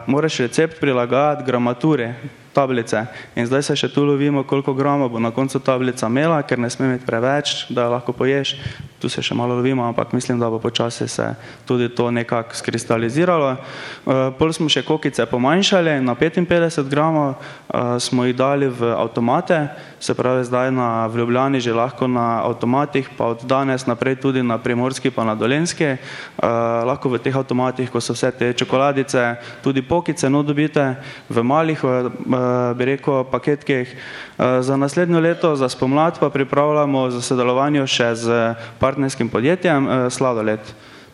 moraš recept prilagajati gramature, tablice. In zdaj se še tu lovimo, koliko grama bo na koncu tablica imela, ker ne sme imeti preveč, da lahko poješ. Tu se še malo lovimo, ampak mislim, da bo počasi se tudi to nekako skristaliziralo. Uh, pol smo še kokice pomanjšali, na 55 gramov uh, smo jih dali v avtomate, se pravi zdaj na v Ljubljani že lahko na avtomatih, pa od danes naprej tudi na Primorski pa na Dolenski. Uh, lahko v teh avtomatih, ko so vse te čokoladice, tudi pokice, no dobite v malih Eh, bi rekel, paketkih. Eh, za naslednjo leto, za spomlad pa pripravljamo za sodelovanje še z partnerskim podjetjem eh, Sladoled.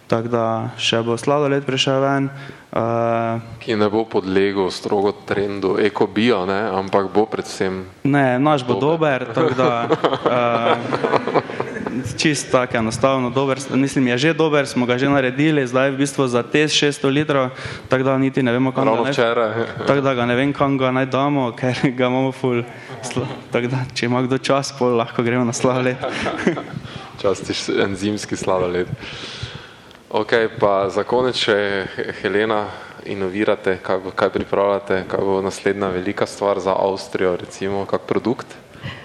Tako da še bo sladoled prišel ven. Uh, Ki ne bo podlegel strogo trendu ekobio, ne, ampak bo predvsem. Ne, naš bo dober, dober tako da. <laughs> Uh, čist tako enostavno, dober, mislim, je že dober, smo ga že naredili, zdaj v bistvu za te 600 litrov, tako da niti ne vemo, kam ga naj, tako da ga ne vem, kam ga naj damo, ker ga imamo ful, tako da, če ima kdo čas, pol lahko gremo na sladoled. <laughs> Častiš enzimski sladoled. Ok, pa za konec še Helena, inovirate, kaj, kaj pripravljate, kaj bo naslednja velika stvar za Avstrijo, recimo, kak produkt?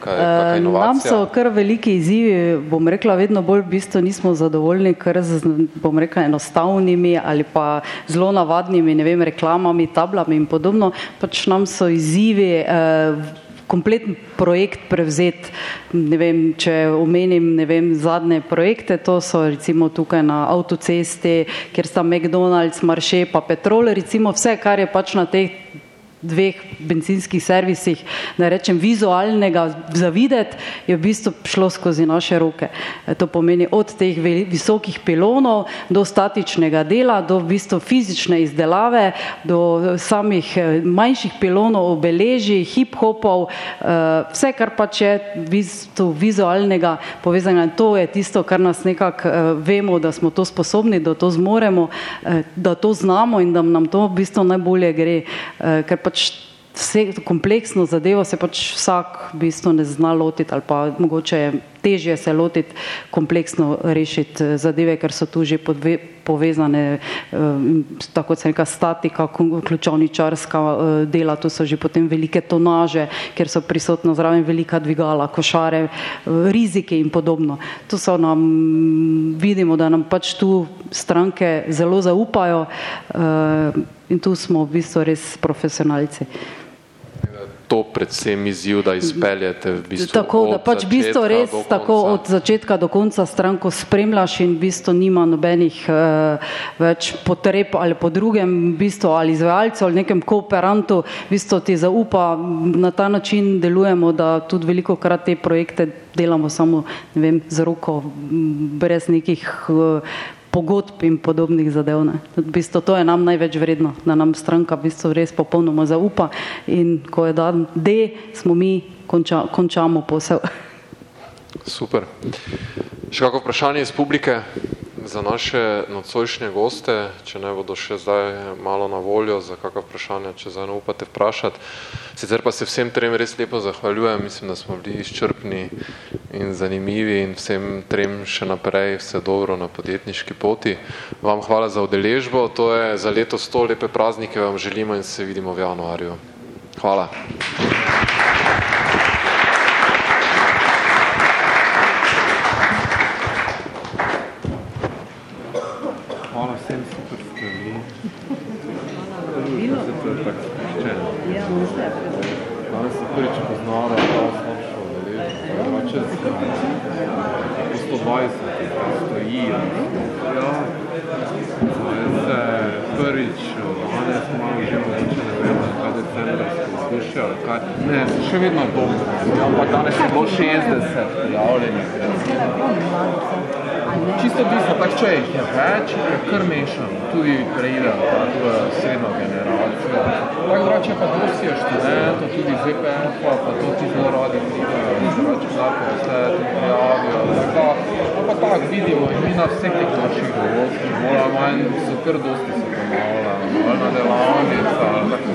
Kaj, Nam so kar veliki izzivi, bom rekla, vedno bolj v bistvu nismo zadovoljni, ker z, bom rekla, enostavnimi ali pa zelo navadnimi, ne vem, reklamami, tablami in podobno. Pač nam so izzivi. Eh, Kompleten projekt prevzet, ne vem, če omenim ne vem, zadnje projekte, to so recimo tukaj na avtocesti, kjer sta McDonald's, Marše pa Petrol, recimo vse, kar je pač na teh dveh benzinskih servisih, da rečem vizualnega zavideti, je v bistvu šlo skozi naše roke. E, to pomeni od teh visokih pilonov do statičnega dela, do v bistvu fizične izdelave, do samih e, manjših pilonov, obeležij, hip-hopov, e, vse, kar pač je v bistvu vizualnega povezanega. To je tisto, kar nas nekako vemo, da smo to sposobni, da to zmoremo, da to znamo in da nam to v bistvu najbolje gre. Ker pa pač vse kompleksno zadevo se pač vsak v bistvu ne zna lotiti ali pa mogoče je težje se lotiti, kompleksno rešiti eh, zadeve, ker so tu že podve, povezane, eh, tako se neka statika, ključovničarska eh, dela, tu so že potem velike tonaže, ker so prisotno zraven velika dvigala, košare, rizike in podobno. To so nam, vidimo, da nam pač tu stranke zelo zaupajo in tu smo v bistvu res profesionalci to predvsem izziv, da izpeljete v bistvu Tako, da pač v bistvu res tako od začetka do konca stranko spremljaš in v bistvu nima nobenih uh, več potreb ali po drugem v bistvu ali izvajalcu ali nekem kooperantu, v bistvu ti zaupa, na ta način delujemo, da tudi veliko krat te projekte delamo samo, ne vem, z roko, brez nekih uh, pogodb in podobnih zadev. V bistvu to je nam največ vredno, da nam stranka v bistvu res popolnoma zaupa in ko je dan D, smo mi konča, končamo posel. Super. Še kako vprašanje iz publike? za naše nocojšnje goste, če ne bodo še zdaj malo na voljo za kakva vprašanja, če zdaj ne upate vprašati. Sicer pa se vsem trem res lepo zahvaljujem, mislim, da smo bili izčrpni in zanimivi in vsem trem še naprej vse dobro na podjetniški poti. Vam hvala za udeležbo, to je za leto sto lepe praznike vam želimo in se vidimo v januarju. Hvala. Danes se prvič poznala, da smo šlo, da je drugače po 120, stoji. Ja, se prvič, danes malo že mogoče ne vem, kaj decembrsko izkušnja, kaj, ne, še vedno dobro. Ampak danes je bilo 60 prijavljenih. Čisto bistvo, tako če jih je več, je kar mešano, tudi preide v srednjo generacijo. Tako drugače pa dosti je študentov, tudi z EPF-a, pa to ti zelo radi pridejo, drugače tako vse ti prijavijo. Tako, pa tako vidimo in mi na vseh teh naših dogodkih, bolj ali manj so kar dosti se ponavlja, ali na delavnica.